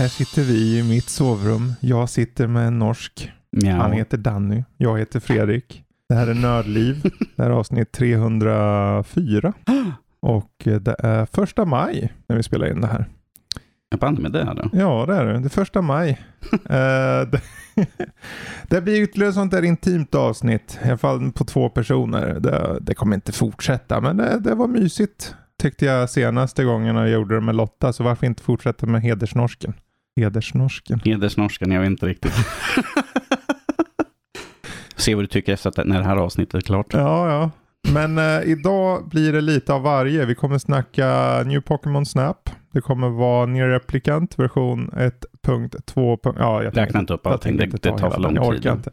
Här sitter vi i mitt sovrum. Jag sitter med en norsk. Ja. Han heter Danny. Jag heter Fredrik. Det här är Nördliv. Det här är avsnitt 304. Och det är första maj när vi spelar in det här. Jag banne med det här då. Ja, det är det. Det är första maj. Eh, det, det blir ytterligare sånt där intimt avsnitt. I alla fall på två personer. Det, det kommer inte fortsätta, men det, det var mysigt. Tyckte jag senaste gången jag gjorde det med Lotta, så varför inte fortsätta med hedersnorsken? Hedersnorsken. Hedersnorskan, jag vet inte riktigt. Se vad du tycker efter att när det här avsnittet är klart. Ja, ja. Men eh, idag blir det lite av varje. Vi kommer snacka New Pokémon Snap. Det kommer vara Near Replicant version 1.2. Ja, jag Räkna inte upp allting, det, det ta tar för lång Jag tid. orkar inte.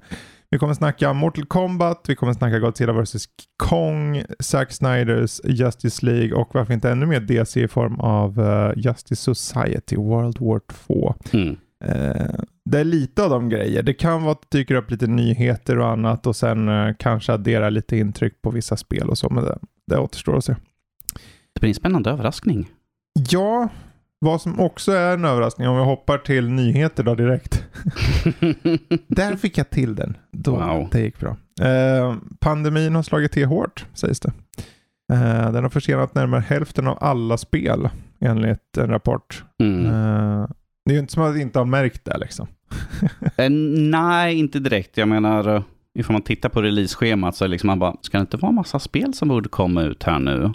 Vi kommer snacka Mortal Kombat, vi kommer snacka Godzilla vs Kong, Zack Snyders Justice League och varför inte ännu mer DC i form av eh, Justice Society World War 2. Mm. Eh, det är lite av de grejer. Det kan vara att det dyker upp lite nyheter och annat och sen eh, kanske addera lite intryck på vissa spel och så. Men det, det återstår att se. Det blir en spännande överraskning. Ja, vad som också är en överraskning om vi hoppar till nyheter då direkt. Där fick jag till den. Då, Wow. Det gick bra. Eh, pandemin har slagit till hårt sägs det. Eh, den har försenat närmare hälften av alla spel enligt en rapport. Mm. Eh, det är ju inte som att vi inte har märkt det liksom. Eh, nej, inte direkt. Jag menar, eh, ifall man tittar på release-schemat så är liksom man bara, ska det inte vara massa spel som borde komma ut här nu?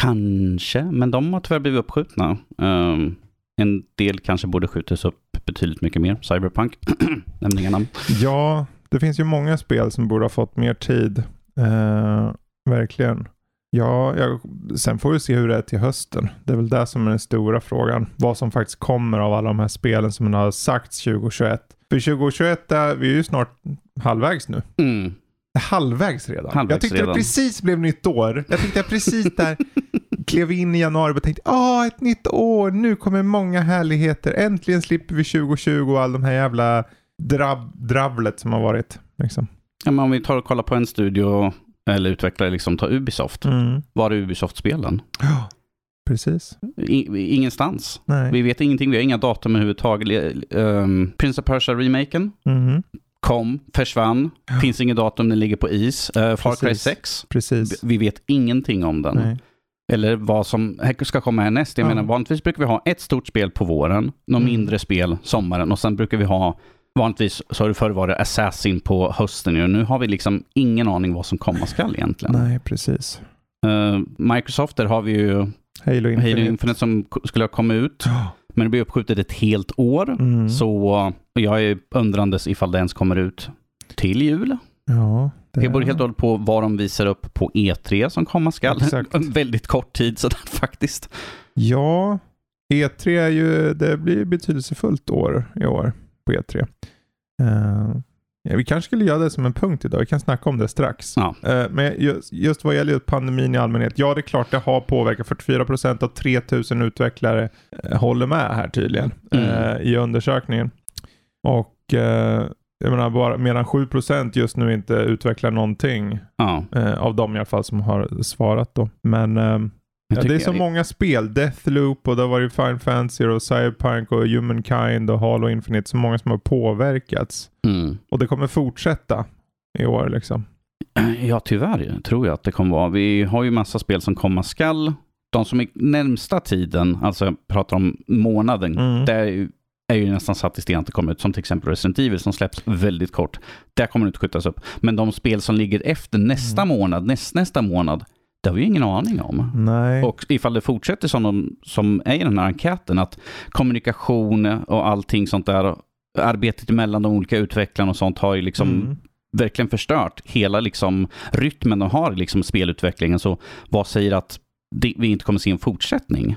Kanske, men de har tyvärr blivit uppskjutna. Um, en del kanske borde skjutas upp betydligt mycket mer. Cyberpunk, nämn inga namn. Ja, det finns ju många spel som borde ha fått mer tid. Eh, verkligen. Ja, jag, sen får vi se hur det är till hösten. Det är väl det som är den stora frågan. Vad som faktiskt kommer av alla de här spelen som har sagts 2021. För 2021 är vi är ju snart halvvägs nu. Mm. Halvvägs redan. Halvvägs jag tyckte redan. det precis blev nytt år. Jag tyckte jag precis där klev in i januari och tänkte åh ett nytt år, nu kommer många härligheter. Äntligen slipper vi 2020 och all de här jävla drab dravlet som har varit. Liksom. Ja, men om vi tar och kollar på en studio eller utvecklare, liksom ta Ubisoft. Mm. Var är Ubisoft-spelen? Ja, precis. I, ingenstans. Nej. Vi vet ingenting, vi har inga datum överhuvudtaget. Um, Prince of Persia-remaken Mhm. kom, försvann, finns inget datum, den ligger på is. Uh, Far Cry Precis. 6, Precis. vi vet ingenting om den. Nej. Eller vad som ska komma härnäst. Jag Ja. menar, vanligtvis brukar vi ha ett stort spel på våren, något Mm. mindre spel sommaren och sen brukar vi ha Vanligtvis så har det förr varit Assassin på hösten ju. Nu har vi liksom ingen aning vad som komma skall egentligen. Nej, precis. Eh, Microsoft, där har vi ju Halo Infinite. Halo Infinite som skulle ha kommit ut. Men det blir uppskjutet ett helt år. Mm. Så jag är undrandes ifall det ens kommer ut till jul. Ja, Det beror helt och hållet på vad de visar upp på E3 som komma skall. Exakt. En väldigt kort tid sådär faktiskt. Ja, E3 är ju, det blir betydelsefullt år i år på E3. Eh, ja, vi kanske skulle göra det som en punkt idag, vi kan snacka om det strax. Ja. Eh, men just, just vad gäller pandemin i allmänhet, ja det är klart det har påverkat. 44% av 3000 utvecklare eh, håller med här tydligen Mm. eh, i undersökningen. Och eh, jag menar, bara, medan 7% just nu inte utvecklar någonting Ja. eh, av dem i alla fall som har svarat då. Men Jag Ja, det är så jag- många spel. Deathloop och det har varit Final Fantasy och Cyberpunk och Humankind och Halo Infinite. Så många som har påverkats. Mm. Och det kommer fortsätta i år liksom. Ja, tyvärr tror jag att det kommer vara. Vi har ju massa spel som komma skall. De som är närmsta tiden, alltså jag pratar om månaden, Mm. det är ju, är ju nästan satt i sten att det kommer ut. Som till exempel Resident Evil som släpps väldigt kort. Där kommer det inte skjutas upp. Men de spel som ligger efter nästa Mm. månad, näst, nästa månad, det har vi ingen aning om. Nej. Och ifall det fortsätter som, de, som är i den här enkäten, att kommunikation och allting sånt där, arbetet mellan de olika utvecklarna och sånt har ju liksom Mm. verkligen förstört hela liksom rytmen de har i liksom spelutvecklingen. Så vad säger att det, vi inte kommer se en fortsättning?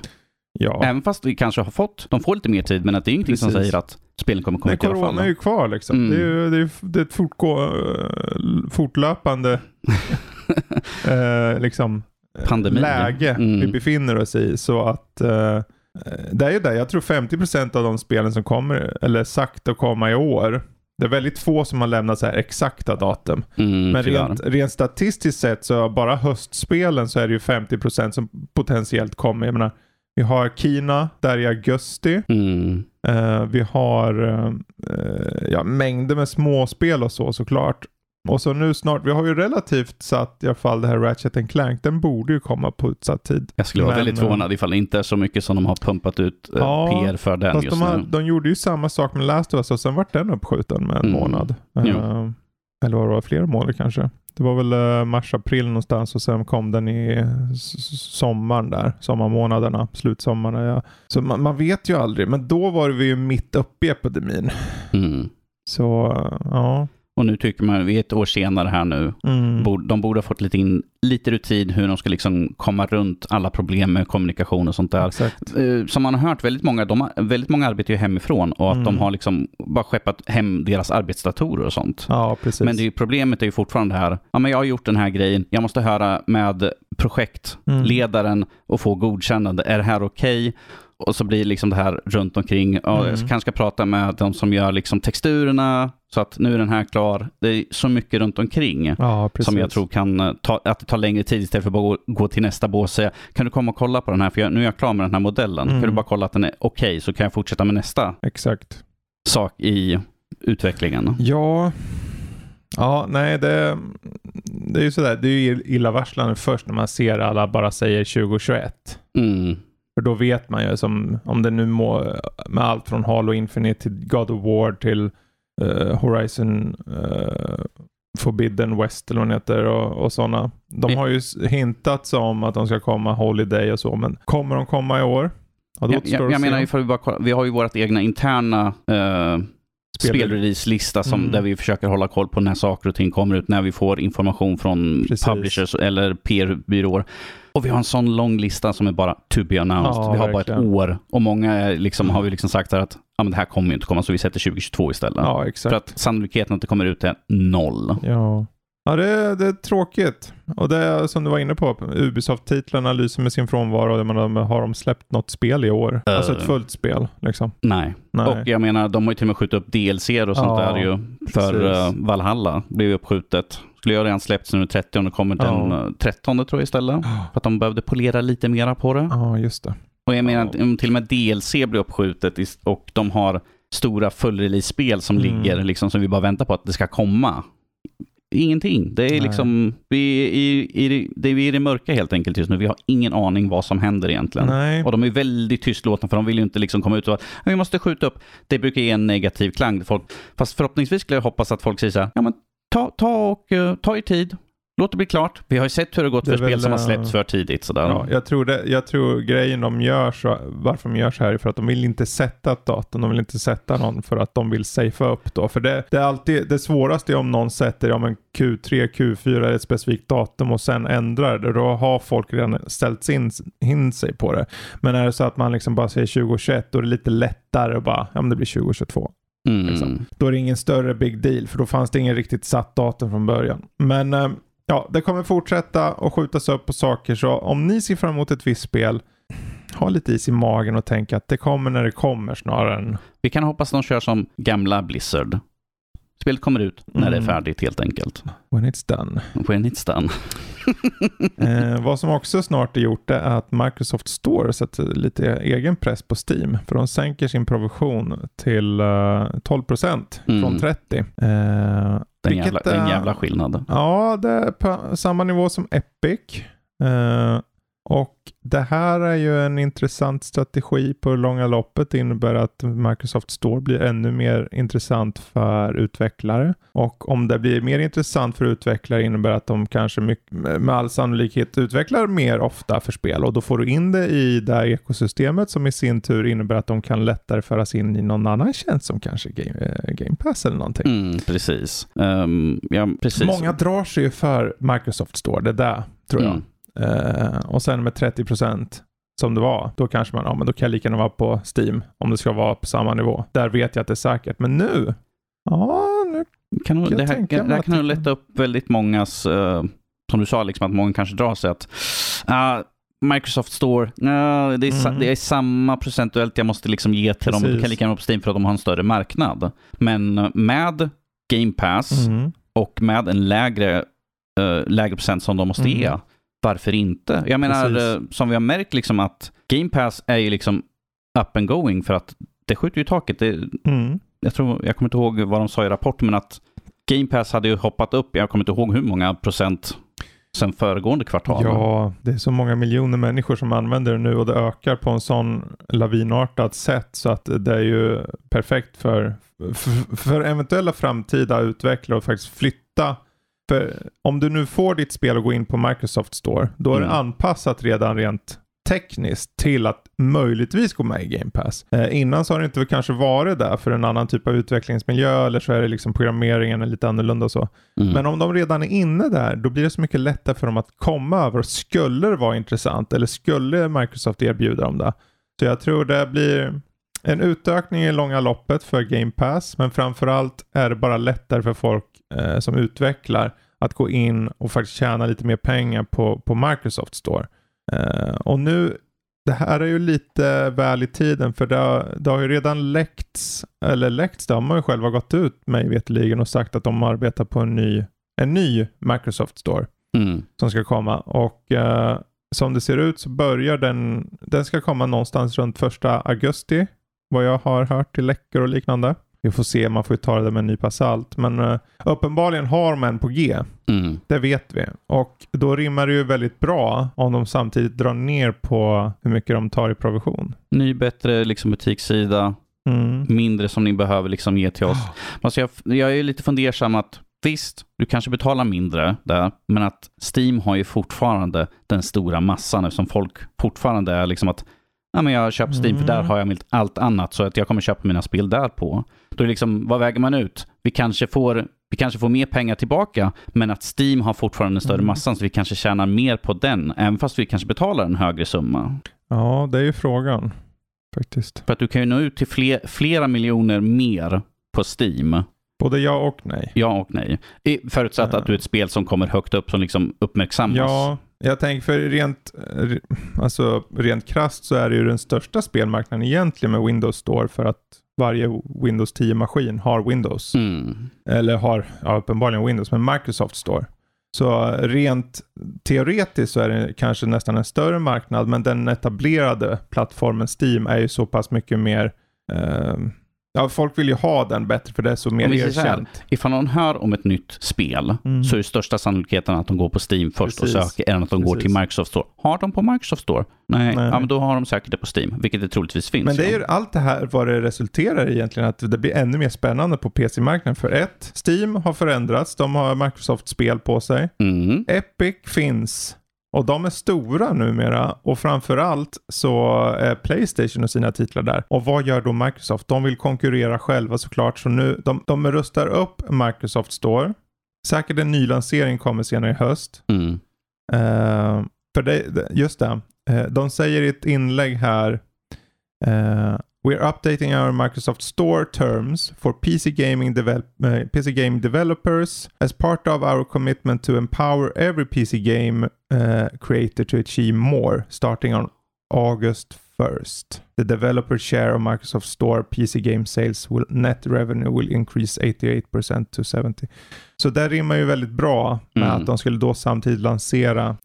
Ja. Även fast vi kanske har fått, de får lite mer tid, men att det är ingenting som Precis. säger att spelen kommer komma Men ut i alla fall. corona är ju kvar liksom. Mm. Det är det är, det är ett fortgå, eh, fortlöpande eh, liksom, eh, Pandemi, ja. läge Mm. vi befinner oss i. Så att eh, eh, det är ju det. Jag tror 50% av de spelen som kommer, eller sagt att komma i år, det är väldigt få som har lämnat så här exakta datum. Mm, Men rent, rent statistiskt sett så bara höstspelen så är det ju 50% som potentiellt kommer. Jag menar, vi har Kina där i augusti. Mm. Eh, vi har eh, ja, mängder med småspel och så såklart. Och så nu snart, vi har ju relativt satt i alla fall det här Ratchet Clank, den borde ju komma på utsatt tid. Jag skulle vara väldigt eh, förvånad ifall det inte är så mycket som de har pumpat ut eh, Ja, PR för den Fast just de, har, nu. de gjorde ju samma sak med Last of Us och sen vart den uppskjuten med en Mm. månad. Eh, eller var det var flera månader kanske. Det var väl eh, mars-april någonstans och sen kom den i sommaren där. Sommarmånaderna, slutsommarna. Ja. Så man, man vet ju aldrig. Men då var vi ju mitt uppe i epidemin. Mm. Så ja. Och nu tycker man, vi är ett år senare här nu, Mm. de borde ha fått lite, in, lite rutin hur de ska liksom komma runt alla problem med kommunikation och sånt där. Exakt. Eh, Som man har hört, väldigt många, de väldigt många arbetar ju hemifrån och att Mm. de har liksom bara skeppat hem deras arbetsdatorer och sånt. Ja, precis. Men det är ju, problemet är ju fortfarande här, ja men jag har gjort den här grejen, jag måste höra med projektledaren Mm. och få godkännande, är det här okej? Och så blir liksom det här runt omkring. Mm. Jag kanske ska prata med de som gör liksom texturerna, så att nu är den här klar. Det är så mycket runt omkring ja, som jag tror kan eh, ta, att det tar längre tid istället för att bara gå, till nästa bås och säga kan du komma och kolla på den här för jag, nu är jag klar med den här modellen. Mm. Kan du bara kolla att den är okej så kan jag fortsätta med nästa Exakt. sak i utvecklingen. Ja. Ja, nej det, det är ju sådär. Det är ju illavarslande först när man ser alla bara säger 2021. Mm. För då vet man ju som om det nu må med allt från Halo Infinite till God of War till eh, Horizon eh, Forbidden West eller vad den heter och, och sådana. De har ju hintat om att de ska komma Holiday och så, men kommer de komma i år? Ja, Jag, jag, jag menar, ifall vi, bara, kollar- vi har ju vårt egna interna eh, Spel- spelrelease-lista som, Mm. där vi försöker hålla koll på när saker och ting kommer ut, när vi får information från Precis. publishers eller PR-byråer. Och vi har en sån lång lista som är bara to be announced. Ja, vi har bara verkligen. ett år och många liksom, har vi liksom sagt att ja, men det här kommer ju inte komma så vi sätter 2022 istället. Ja, För att sannolikheten att det kommer ut är noll. Ja, ja det, är- det är tråkigt. Och det är som du var inne på, Ubisoft-titlarna lyser med sin frånvaro. Jag menar, har de släppt något spel i år? Eh. Alltså ett fullt spel liksom. Nej. Nej. Och jag menar, de har ju till och med skjutit upp DLC och sånt Ja, där ju. För precis. uh, Valhalla blev ju uppskjutet. Skulle ju redan släppts nu den 30 och kommer den uh, 13 tror jag istället. För att de behövde polera lite mera på det. Ja, just det. Och jag menar, om till och med DLC blir uppskjutet och de har stora fullrelease-spel som Mm. ligger liksom som vi bara väntar på att det ska komma. Ingenting. Det är Nej. liksom, vi är i, i, det- är i det mörka helt enkelt just nu. Vi har ingen aning vad som händer egentligen. Nej. Och de är väldigt tystlåtna för de vill ju inte liksom komma ut och att vi måste skjuta upp. Det brukar ge en negativ klang. Folk, fast förhoppningsvis skulle jag hoppas att folk säger så här, ja men ta, ta och eh, ta er tid. Låt det bli klart. Vi har ju sett hur det gått Det för spel väl, som har eh, släppts för tidigt. Sådär. Ja, jag, tror det, jag tror grejen de gör så, varför de gör så här är för att de vill inte sätta ett datum. De vill inte sätta någon för att de vill safea upp då. För det, det är alltid det svåraste är om någon sätter ja, men Q3, Q4 är ett specifikt datum och sen ändrar det. Då har folk redan ställt in, in sig på det. Men är det så att man liksom bara säger 2021 då är det lite lättare att bara, ja men det blir 2022. Mm. liksom. Då är det ingen större big deal för då fanns det ingen riktigt satt datum från början. Men eh, ja, det kommer fortsätta att skjutas upp på saker så om ni ser fram emot ett visst spel ha lite is i magen och tänk att det kommer när det kommer snarare än Vi kan hoppas att de kör som gamla Blizzard. Spelet kommer ut när det är Mm. färdigt helt enkelt. when it's done. When it's done. eh, vad som också snart är gjort är att Microsoft Store sätter lite egen press på Steam. För de sänker sin provision till eh, 12% Mm. från 30%. Eh, Den vilket jävla, den jävla skillnaden. Ja, det är på samma nivå som Epic. Och det här är ju en intressant strategi på det långa loppet. Det innebär att Microsoft Store blir ännu mer intressant för utvecklare. Och om det blir mer intressant för utvecklare innebär att de kanske med all sannolikhet utvecklar mer ofta för spel. Och då får du in det i det här ekosystemet som i sin tur innebär att de kan lättare föras in i någon annan tjänst som kanske Game, eh, Game Pass eller någonting. Mm, precis. Ehm, ja, precis. Många drar sig ju för Microsoft Store, det där tror jag. Mm. Eh, och sen med 30% som det var, då kanske man, ja men då kan jag lika gärna vara på Steam om det ska vara på samma nivå. Där vet jag att det är säkert. Men nu, ja nu, Kan nog, Kan det jag här, mig det här kan nog lätta upp väldigt mångas uh, som du sa, liksom, att många kanske drar sig att uh, Microsoft Store, uh, det, är Mm. det är samma procentuellt jag måste liksom ge till dem. Precis. Du kan lika gärna vara på Steam för att de har en större marknad. Men uh, med Game Pass Mm. och med en lägre, eh, lägre procent som de måste Mm. ge, varför inte? Jag menar, Precis. eh, som vi har märkt, liksom att Game Pass är ju liksom up and going för att det skjuter ju i taket. Det, Mm. jag, tror, jag kommer inte ihåg vad de sa i rapporten, men att Game Pass hade ju hoppat upp, jag kommer inte ihåg hur många procent sen föregående kvartal. Ja, det är så många miljoner människor som använder det nu och det ökar på en sån lavinartad sätt så att det är ju perfekt för, för, för eventuella framtida utvecklare att faktiskt flytta. För om du nu får ditt spel att gå in på Microsoft Store, då är det Mm. anpassat redan rent tekniskt till att möjligtvis gå med i Game Pass. Eh, innan så har det inte kanske varit där för en annan typ av utvecklingsmiljö eller så är det liksom programmeringen är lite annorlunda och så. Mm. Men om de redan är inne där, då blir det så mycket lättare för dem att komma över. Och skulle det vara intressant eller skulle Microsoft erbjuda dem det. Så jag tror det blir en utökning i långa loppet för Game Pass. Men framförallt är det bara lättare för folk eh, som utvecklar att gå in och faktiskt tjäna lite mer pengar på, på Microsoft Store. Eh, och nu, det här är ju lite väl i tiden för det har, det har ju redan läckts, eller läckts, det har man ju själva gått ut mig veterligen och sagt att de arbetar på en ny, en ny Microsoft Store Mm. som ska komma. Och eh, som det ser ut så börjar den, den ska komma någonstans runt första augusti. Vad jag har hört till läckor och liknande. Vi får se, man får ju ta det med en nypa salt. Men eh, uppenbarligen har de en på G. Mm. Det vet vi. Och då rimmar det ju väldigt bra om de samtidigt drar ner på hur mycket de tar i provision. Ny, bättre liksom butikssida, Mm. mindre som ni behöver liksom ge till oss. Alltså jag, jag är lite fundersam att visst, du kanske betalar mindre där, men att Steam har ju fortfarande den stora massan eftersom folk fortfarande är liksom att ja, men jag köper Steam för där Mm. har jag allt annat så att jag kommer köpa mina spel där på. Då är liksom, vad väger man ut? Vi kanske får vi kanske får mer pengar tillbaka, men att Steam har fortfarande den större Mm. massan så vi kanske tjänar mer på den, även fast vi kanske betalar en högre summa. Ja, det är ju frågan. Faktiskt. För att du kan ju nå ut till fler, flera miljoner mer på Steam. Både ja och nej. Ja och nej. Förutsatt Ja. att du är ett spel som kommer högt upp som liksom uppmärksammas. Ja, jag tänker för rent, eh, alltså rent krasst så är det ju den största spelmarknaden egentligen med Windows Store för att varje Windows 10-maskin har Windows. Mm. Eller har ja, uppenbarligen Windows, men Microsoft Store. Så rent teoretiskt så är det kanske nästan en större marknad, men den etablerade plattformen Steam är ju så pass mycket mer eh, Ja, folk vill ju ha den bättre för det är så mer erkänt. Ifall någon hör om ett nytt spel Mm. så är det största sannolikheten att de går på Steam först Precis. och söker än att de går Precis. till Microsoft Store. Har de på Microsoft Store? Nej, Nej. Ja, men då har de säkert det på Steam, vilket det troligtvis finns. Men det är ju allt det här vad det resulterar i egentligen att det blir ännu mer spännande på PC-marknaden. För ett, Steam har förändrats. De har Microsoft-spel på sig. Mm. Epic finns och de är stora numera och framförallt så är Playstation och sina titlar där. Och vad gör då Microsoft? De vill konkurrera själva såklart. Så nu, de, de rustar upp Microsoft Store. Säkert en ny lansering kommer senare i höst. Mm. Eh, för det, just det, Eh, de säger i ett inlägg här eh, We're updating our Microsoft Store terms for PC gaming, develop, eh, PC game developers as part of our commitment to empower every PC game eh, creator to achieve more starting on August 1st. The developer share of Microsoft Store PC game sales will net revenue will increase 88% to 70. Så det rimmar ju väldigt bra med Mm. att de skulle då samtidigt lansera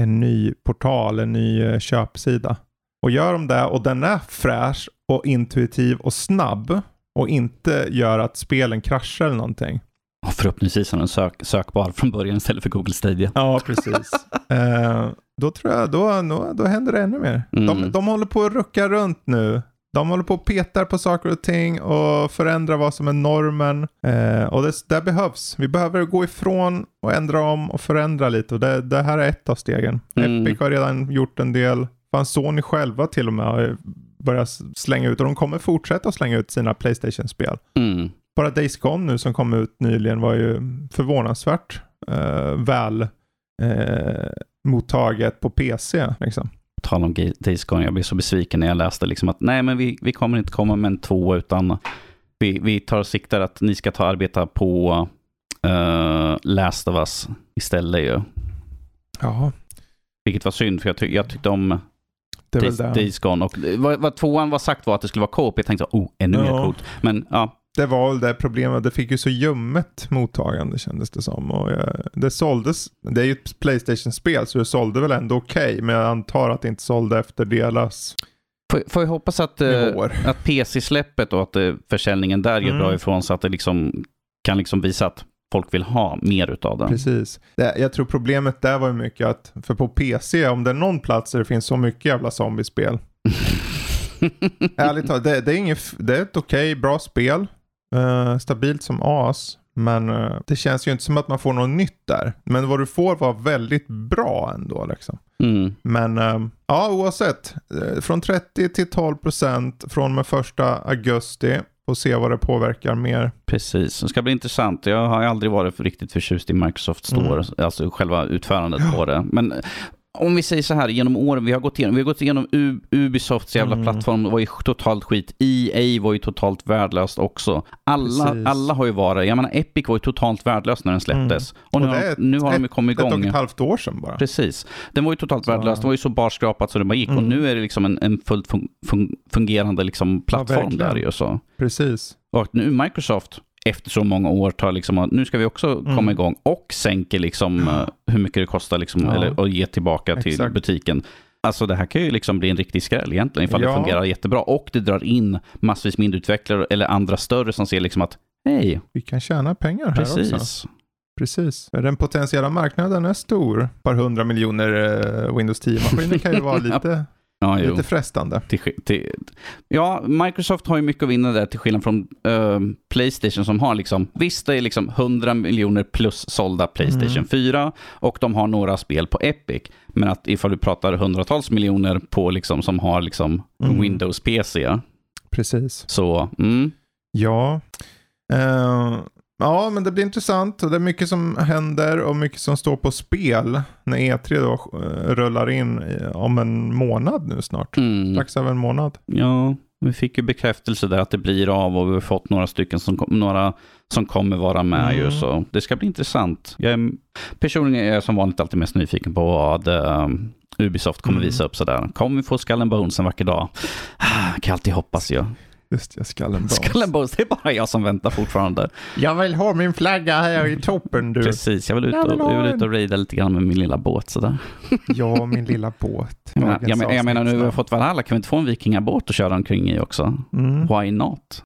en ny portal, en ny eh, köpsida. Och gör de det och den är fräsch och intuitiv och snabb och inte gör att spelen kraschar eller någonting. Och förhoppningsvis är den sök sökbar från början istället för Google Stadia. Ja, precis. eh, då tror jag, då, då, då händer det ännu mer. Mm. De, de håller på att rucka runt nu. De håller på och petar på saker och ting och förändrar vad som är normen. Eh, och det, det behövs. Vi behöver gå ifrån och ändra om och förändra lite. Och det, det här är ett av stegen. Mm. Epic har redan gjort en del. Fan, Sony själva till och med har ju börjat slänga ut och de kommer fortsätta slänga ut sina Playstation-spel. Mm. Bara Days Gone nu som kom ut nyligen var ju förvånansvärt eh, väl eh, mottaget på PC. Liksom. På tal om Days Gone, jag blev så besviken när jag läste liksom att nej, men vi, vi kommer inte komma med en två utan vi, vi tar siktar att ni ska ta arbeta på uh, Last of Us istället ju. Ja, Vilket var synd, för jag, tyck jag tyckte om det är väl Days, det. Days Gone. Och vad, vad tvåan var sagt var att det skulle vara co-op. Jag tänkte, oh, ännu mer Ja. coolt. Men ja, Det var väl det problemet. Det fick ju så ljummet mottagande kändes det som. Och jag, det såldes, det är ju ett Playstation-spel så det sålde väl ändå okej. men jag antar att det inte sålde efter deras får, får jag hoppas att, eh, nivåer. att PC-släppet och att eh, försäljningen där gör Mm. bra ifrån så att det liksom kan liksom visa att folk vill ha mer utav det. Precis. Jag tror problemet där var ju mycket att, för på PC, om det är någon plats där det finns så mycket jävla zombiespel. Ärligt talat, det, det, är inget, det är ett okej, bra spel. Eh, stabilt som as. Men eh, det känns ju inte som att man får något nytt där. Men vad du får var väldigt bra ändå liksom. Mm. Men eh, ja, oavsett. Från 30 till 12 procent från och med första augusti. Får se vad det påverkar mer. Precis, det ska bli intressant. Jag har aldrig varit riktigt förtjust i Microsoft Store, alltså själva utförandet på det. Men om vi säger så här, genom åren, vi har gått igenom, vi har gått igenom U- Ubisofts jävla Mm. plattform, var ju totalt skit. EA var ju totalt värdelöst också. Alla, Precis. alla har ju varit, jag menar Epic var ju totalt värdelös när den släpptes. Och nu, Och har, ett- nu har de ju kommit Ett och igång. ett halvt år sedan bara. Precis. Den var ju totalt Så- värdelös. Den var ju så barskrapat så det bara gick. Och Mm. nu är det liksom en, en fullt fun, fun, fungerande liksom plattform verkligen. där ju. Så. Precis. Och nu Microsoft efter så många år tar liksom att nu ska vi också Mm. komma igång och sänker liksom eh, hur mycket det kostar liksom, Ja. eller att ge tillbaka till Exakt. butiken. Alltså det här kan ju liksom bli en riktig skräll egentligen ifall det Ja. fungerar jättebra och det drar in massvis mindre utvecklare eller andra större som ser liksom att hej, Vi kan tjäna pengar här också. precis. Precis. Den potentiella marknaden är stor. Ett par hundra miljoner eh, Windows 10-maskiner kan ju vara lite, Ja, jo. lite frestande. Till, till, ja, Microsoft har ju mycket att vinna där till skillnad från eh, Playstation som har liksom, visst det är liksom 100 miljoner plus sålda Playstation Mm. 4 och de har några spel på Epic. Men att ifall du pratar hundratals miljoner på liksom som har liksom Mm. Windows PC Precis. så mm, Ja. Eh, ja, men det blir intressant det är mycket som händer och mycket som står på spel när E3 då eh, rullar in i, om en månad nu snart. mm, Strax över en månad. ja, vi fick ju bekräftelse där att det blir av och vi har fått några stycken som, några som kommer vara med ju Mm. så det ska bli intressant. Jag är, personligen är jag som vanligt alltid mest nyfiken på vad um, Ubisoft kommer Mm. visa upp sådär. Kommer vi få Skull Bones en vacker dag? Ah, kan alltid hoppas ju. Just ja, Skull Bones. Skull and Bones, det är bara jag som väntar fortfarande. Jag vill ha min flagga här i toppen du. Precis, jag vill ut och, jag vill ut och raida lite grann med min lilla båt sådär. Ja, min lilla båt. Jag menar, Dagens jag, jag menar nu har vi fått Valhalla, kan vi inte få en vikingabåt att köra omkring i också? Mm. Why not?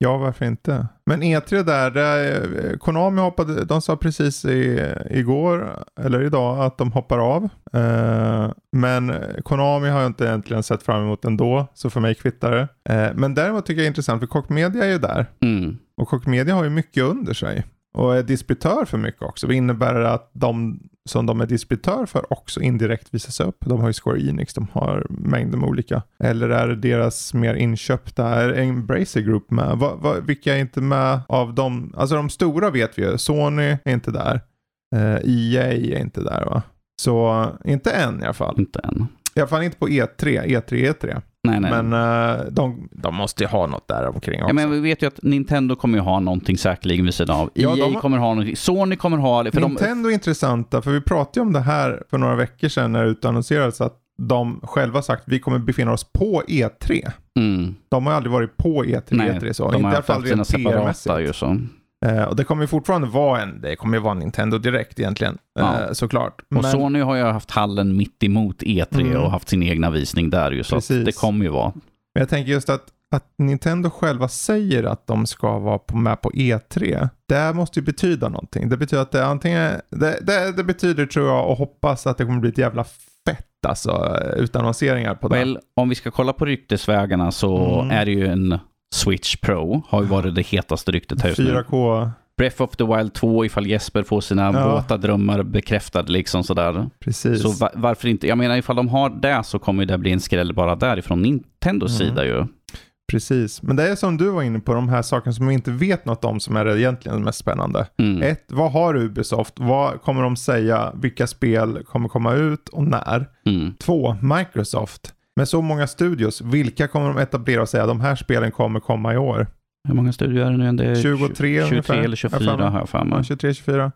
Ja, varför inte? Men E3 där, där eh, Konami hoppade, de sa precis i, igår, eller idag, att de hoppar av. Eh, men Konami har jag inte egentligen sett fram emot ändå, så för mig kvittar det. Eh, men däremot tycker jag det är intressant, för Koch Media är ju där. Mm. Och Koch Media har ju mycket under sig. Och är distributör för mycket också. Det innebär att de som de är distributör för också indirekt visas upp. De har ju Square Enix, de har mängder med olika. Eller är det deras mer inköpta, är Embracer Group med? Va, va, vilka är inte med av dem? Alltså de stora vet vi ju. Sony är inte där. Eh, EA är inte där va? Så inte än i alla fall. Inte än. I alla fall inte på E E3, E3, E3. Nej, nej. Men eh, de, de måste ju ha något där omkring också. Ja, men vi vet ju att Nintendo kommer ju ha någonting säkerligen vid sidan av. Ja, EA de har- kommer ha någonting. Sony kommer ha det. För de, Nintendo är intressanta, för vi pratade ju om det här för några veckor sedan när det utannonserades att de själva sagt att vi kommer befinna oss på E3. mm, De har aldrig varit på E3, nej, E3 så. de inte i har alla haft fall sina rent PR-mässigt. Eh, och det kommer ju fortfarande vara en, det kommer ju vara Nintendo direkt egentligen, Ja. eh, såklart. Och Sony har ju haft hallen mitt emot E3 Mm. och haft sin egna visning där ju. Så det kommer ju vara. Men jag tänker just att, att Nintendo själva säger att de ska vara på, med på E3. Det måste ju betyda någonting. Det betyder att det antingen, det, det, det betyder tror jag och hoppas att det kommer bli ett jävla fett alltså utannonseringar på det. Väl, om vi ska kolla på ryktesvägarna så Mm. är det ju en Switch Pro. Har ju varit det hetaste ryktet här just nu. 4K, Breath of the Wild 2 ifall Jesper får sina Ja. våta drömmar bekräftade liksom sådär. precis. Så va- varför inte? Jag menar ifall de har det så kommer det bli en skräll bara därifrån Nintendos Mm. sida ju. Precis, men det är som du var inne på, de här sakerna som vi inte vet något om som är det egentligen mest spännande. Mm. Ett, vad har Ubisoft? Vad kommer de säga? Vilka spel kommer komma ut och när? Mm. Två, Microsoft. Med så många studios, vilka kommer de etablera och säga de här spelen kommer komma i år? Hur många studier är det nu? Det är 23 23 ungefär, eller har jag för 24 mig. har jag för mig. 23, 24.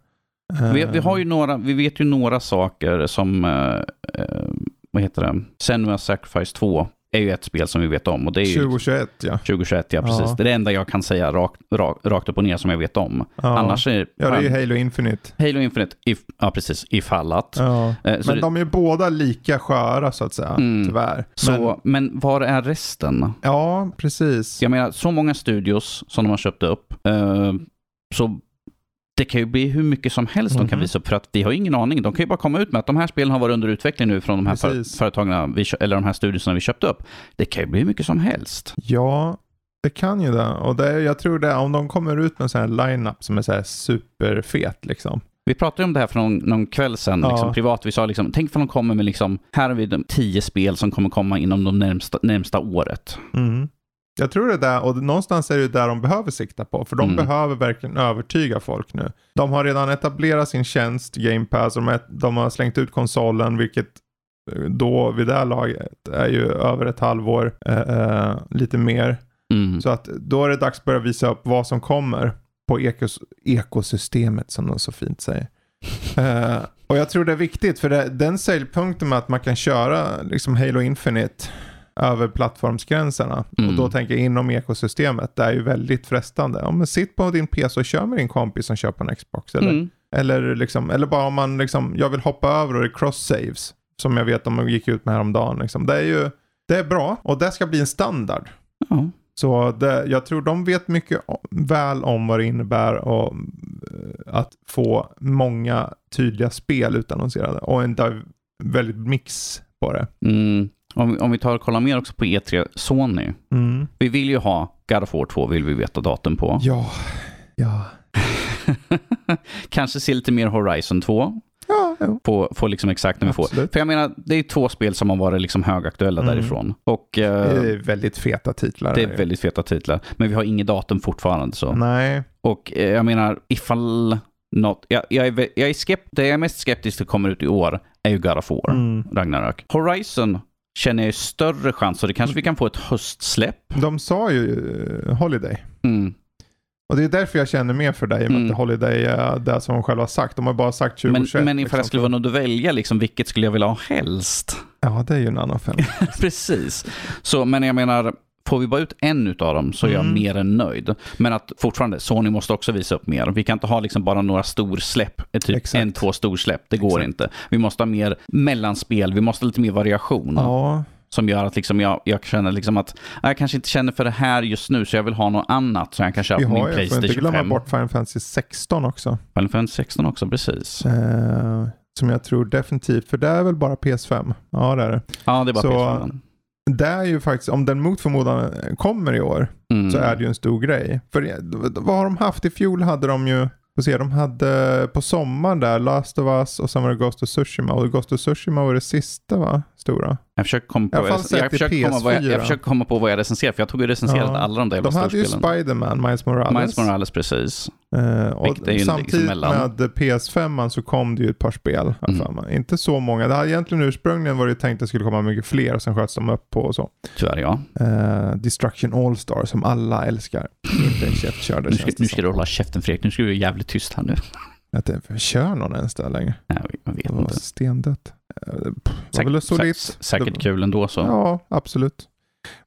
Vi, vi, har ju några, vi vet ju några saker som, eh, eh, vad heter det, Senua Sacrifice 2 är ju ett spel som vi vet om. Och det är ju 2021 ja. 2021, ja precis. Ja. Det är det enda jag kan säga rakt, rakt, rakt upp och ner som jag vet om. ja. Annars är Ja, det är ju Halo Infinite. Halo Infinite, if, ja precis, ifall att. Ja. Eh, Men de är båda lika sköra så att säga, Mm. tyvärr. Så, Men, men var är resten? ja, precis. Jag menar, så många studios som de har köpt upp. Eh, så det kan ju bli hur mycket som helst de kan Mhm. visa upp för att vi har ingen aning. De kan ju bara komma ut med att de här spelen har varit under utveckling nu från de här Precis. företagen, vi, eller de här studierna vi köpte upp. Det kan ju bli hur mycket som helst. Ja, det kan ju det. Och det, jag tror det, om de kommer ut med en sån här line-up som är så här superfet liksom. Vi pratade om det här för någon, någon kväll sedan, Ja. liksom, privat. Vi sa liksom, tänk om de kommer med liksom, här har vi de tio spel som kommer komma inom de närmsta, närmsta året. Mm. Jag tror det är där, och någonstans är det där de behöver sikta på. För de Mm. behöver verkligen övertyga folk nu. De har redan etablerat sin tjänst, Game Pass, och de har slängt ut konsolen, vilket eh, då vid det här laget är ju över ett halvår, eh, eh, lite mer. Mm. Så att då är det dags att börja visa upp vad som kommer på ekos, ekosystemet som de så fint säger. Eh, och jag tror det är viktigt för det, den säljpunkten med att man kan köra liksom Halo Infinite över plattformsgränserna Mm. och då tänker jag inom ekosystemet. Det är ju väldigt frestande. Ja, men sitt på din PC och kör med din kompis som på en Xbox. Eller, Mm. eller, liksom, eller bara om man liksom, jag vill hoppa över och det är cross-saves. Som jag vet de gick ut med häromdagen. Liksom. Det är ju det är bra och det ska bli en standard. Ja. Så det, jag tror de vet mycket väl om vad det innebär och, eh, att få många tydliga spel utannonserade och en väldigt mix på det. Mm. Om, vi- om vi tar och kollar mer också på E3, Sony. Mm. Vi vill ju ha God of War 2, vill vi veta datum på. Ja, ja, Kanske se lite mer Horizon 2, ja, jo. få, få liksom exakt när vi får. För jag menar, det är två spel som har varit liksom högaktuella Mm. därifrån. Och eh, Det är väldigt feta titlar. det är väldigt feta titlar. Men vi har inget datum fortfarande. så. Nej, Och eh, jag menar, ifall något... Jag, jag, är, jag är skept, det jag är mest skeptisk till kommer ut i år är ju God of War, mm. Ragnarök. Horizon känner jag är större chans, så det kanske vi kan få ett höstsläpp. de sa ju eh, Holiday. Mm. Och det är därför jag känner mer för dig, Mm. att Holiday är det som de själva har sagt. De har bara sagt Men, 2021. men ifall liksom. det skulle vara något att välja, liksom, vilket skulle jag vilja ha helst? Ja, det är ju en annan femma. Precis. Så, men jag menar, får vi bara ut en utav dem så är jag Mm. mer än nöjd. Men att fortfarande, Sony måste också visa upp mer. Vi kan inte ha liksom bara några storsläpp, eh, typ Exakt. en, två storsläpp. Det går Exakt. inte. Vi måste ha mer mellanspel, vi måste ha lite mer variation. ja, Som gör att liksom jag, jag känner liksom att jag kanske inte känner för det här just nu så jag vill ha något annat så jag kan köpa vi min har ju, får inte Playstation glömma 5. bort Final Fantasy 16 också. Final Fantasy 16 också, precis. Eh, som jag tror definitivt, för det är väl bara PS5? Ja det är det. Ja, det är bara Så- PS5. Det är ju faktiskt, om den mot förmodan kommer i år, Mm. så är det ju en stor grej. För vad har de haft? I fjol hade de ju, får se, de hade på sommaren där Last of Us och sen var det Ghost of Tsushima. Och Ghost of Tsushima var det sista va? Stora. Jag försöker komma på, jag, sett i försöker komma, vad jag, PS4. jag försöker komma på vad jag recenserar, för jag tog ju recenserat Ja. alla de där jävla De hade ju. Spider-Man, Miles Morales. Miles Morales, precis. Eh, och liksom samtidigt mellan. med PS5 så kom det ju ett par spel. jag Mm. Inte så många. Det hade egentligen ursprungligen var det tänkt att det skulle komma mycket fler och sen sköts de upp på och så. Tyvärr ja. Eh, Destruction All-Star som alla älskar. Inte en käftkörda Nu ska, nu ska du hålla käften Fredrik, nu ska du vara jävligt tyst här nu. Att det, kör någon ens där längre? Nej, jag vet Det var inte. stendött. Eh, Säkert, väl solitt. säkert kul ändå så. Ja, absolut.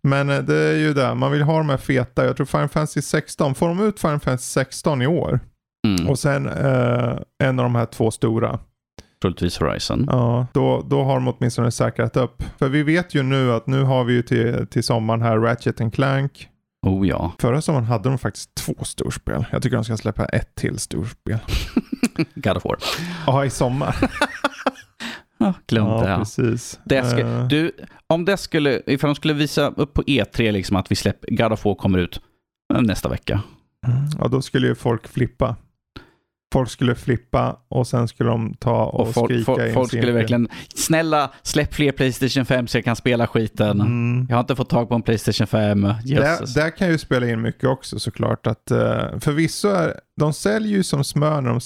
Men eh, det är ju det, man vill ha de här feta. Jag tror Final Fantasy 16, får de ut Final Fantasy 16 i år Mm. och sen eh, en av de här två stora, Troligtvis Horizon. ja, då, då har de åtminstone säkrat upp. För vi vet ju nu att nu har vi ju till, till sommaren här Ratchet and Clank. Oh ja. Förra sommaren hade de faktiskt två storspel. Jag tycker de ska släppa ett till storspel. God of War. Ja, i sommar. Ja, glöm ja, precis. Det ska, Eh, du, om det skulle, ifall de skulle visa upp på E3 liksom att vi släpper, God of War kommer ut eh, nästa vecka. Ja, då skulle ju folk flippa. Folk skulle flippa och sen skulle de ta och, Och folk, skrika folk, i en folk skulle cirkel. verkligen, snälla släpp fler Playstation 5 så jag kan spela skiten. Mm. Jag har inte fått tag på en Playstation 5. Där, Jösses. där kan ju spela in mycket också såklart. Att, uh, förvisso är, de säljer ju som smör när de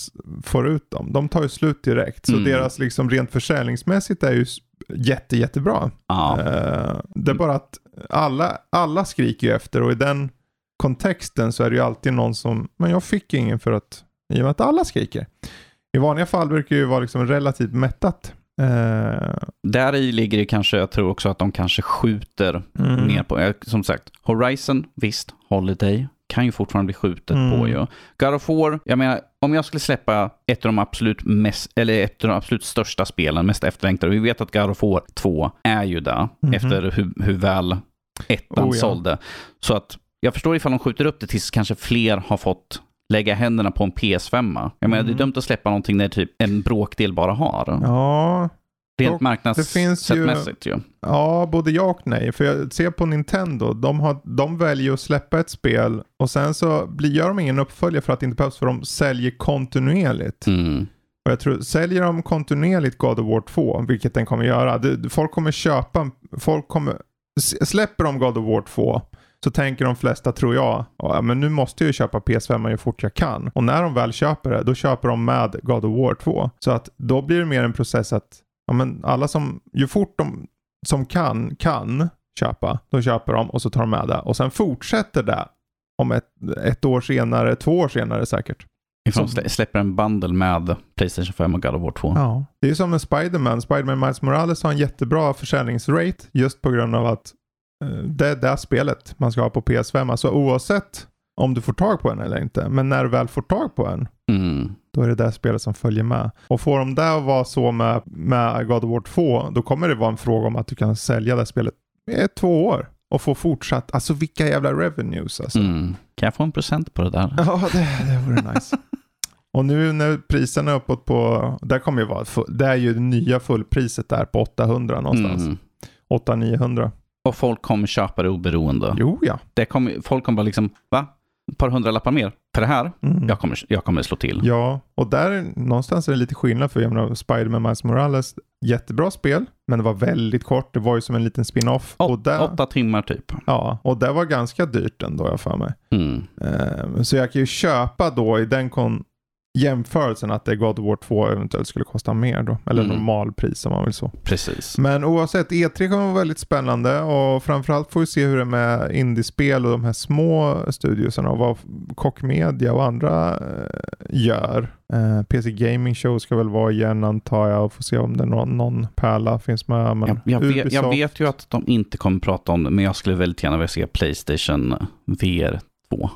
får ut dem. De tar ju slut direkt. Så Mm. deras liksom rent försäljningsmässigt är ju jätte, jättebra. Ja. Eh, det är bara att alla, alla skriker ju efter och i den kontexten så är det ju alltid någon som, men jag fick ingen för att, i och med att alla skriker. I vanliga fall brukar det ju vara liksom relativt mättat. Eh, Där i ligger det kanske, jag tror också att de kanske skjuter mm. ner på, som sagt, Horizon, visst, Holiday, kan ju fortfarande bli skjutet Mm. på ju. God of War, jag menar, om jag skulle släppa ett av de absolut mest, eller ett av de absolut största spelen, mest efterlängtade, vi vet att God of War 2 är ju där, Mhm. efter hur, hur väl ettan Oh ja. sålde. Så att jag förstår ifall de skjuter upp det tills kanske fler har fått lägga händerna på en PS5. Jag menar, det är Mm. dumt att släppa någonting när typ en bråkdel bara har. Ja, Rent finns ju- marknadssättmässigt ju. Ja, både ja och nej. För jag ser på Nintendo, de, har, de väljer att släppa ett spel och sen så blir, gör de ingen uppföljare för att det inte behövs för de säljer kontinuerligt. Mm. Och jag tror, säljer de kontinuerligt God of War 2, vilket den kommer göra, det, folk kommer köpa, folk kommer, släpper de God of War 2 så tänker de flesta, tror jag, ja men nu måste jag ju köpa PS5 ju fort jag kan. Och när de väl köper det, då köper de med God of War 2. Så att då blir det mer en process att, ja men alla som, ju fort de som kan, kan köpa, då köper de och så tar de med det. Och sen fortsätter det om ett, ett år senare, två år senare säkert. Ifall de släpper en bundle med Playstation 5 och God of War 2. Ja. Det är ju som med Spider-Man. Spider-Man Miles Morales har en jättebra försäljningsrate just på grund av att det är det spelet man ska ha på PS5. Alltså oavsett om du får tag på en eller inte. Men när du väl får tag på en, Mm. då är det det spelet som följer med. Och får de det att vara så med, med God of War 2, då kommer det vara en fråga om att du kan sälja det spelet i två år. Och få fortsatt, alltså vilka jävla revenues alltså. Mm. Kan jag få en present på det där? Ja, det, det vore nice. Och nu när priserna är uppåt på, där kommer ju vara, det är ju det nya fullpriset där på 800 någonstans. Mm. 800-900. Och folk kommer köpa det oberoende. Jo ja. Det kommer, folk kommer bara liksom, va? Ett par hundralappar mer för det här? Mm. Jag kommer, jag kommer slå till. Ja, och där någonstans är det lite skillnad för jag menar Spider-Man Miles Morales, jättebra spel, men det var väldigt kort. Det var ju som en liten spin-off. och Åt, där, åtta timmar typ. ja, och det var ganska dyrt ändå jag för mig. Mm. Ehm, så jag kan ju köpa då i den kon- jämförelsen att det God of War 2 eventuellt skulle kosta mer då. Eller Mm. normalpris om man vill så. Precis. Men oavsett, E3 kommer vara väldigt spännande och framförallt får vi se hur det är med indiespel och de här små studiosarna och vad Koch Media och andra eh, gör. Eh, PC Gaming Show ska väl vara igen antar jag och få se om det någon, någon pärla finns med. Men Jag, jag, vet, jag vet ju att de inte kommer prata om det, men jag skulle väldigt gärna vilja se Playstation VR 2.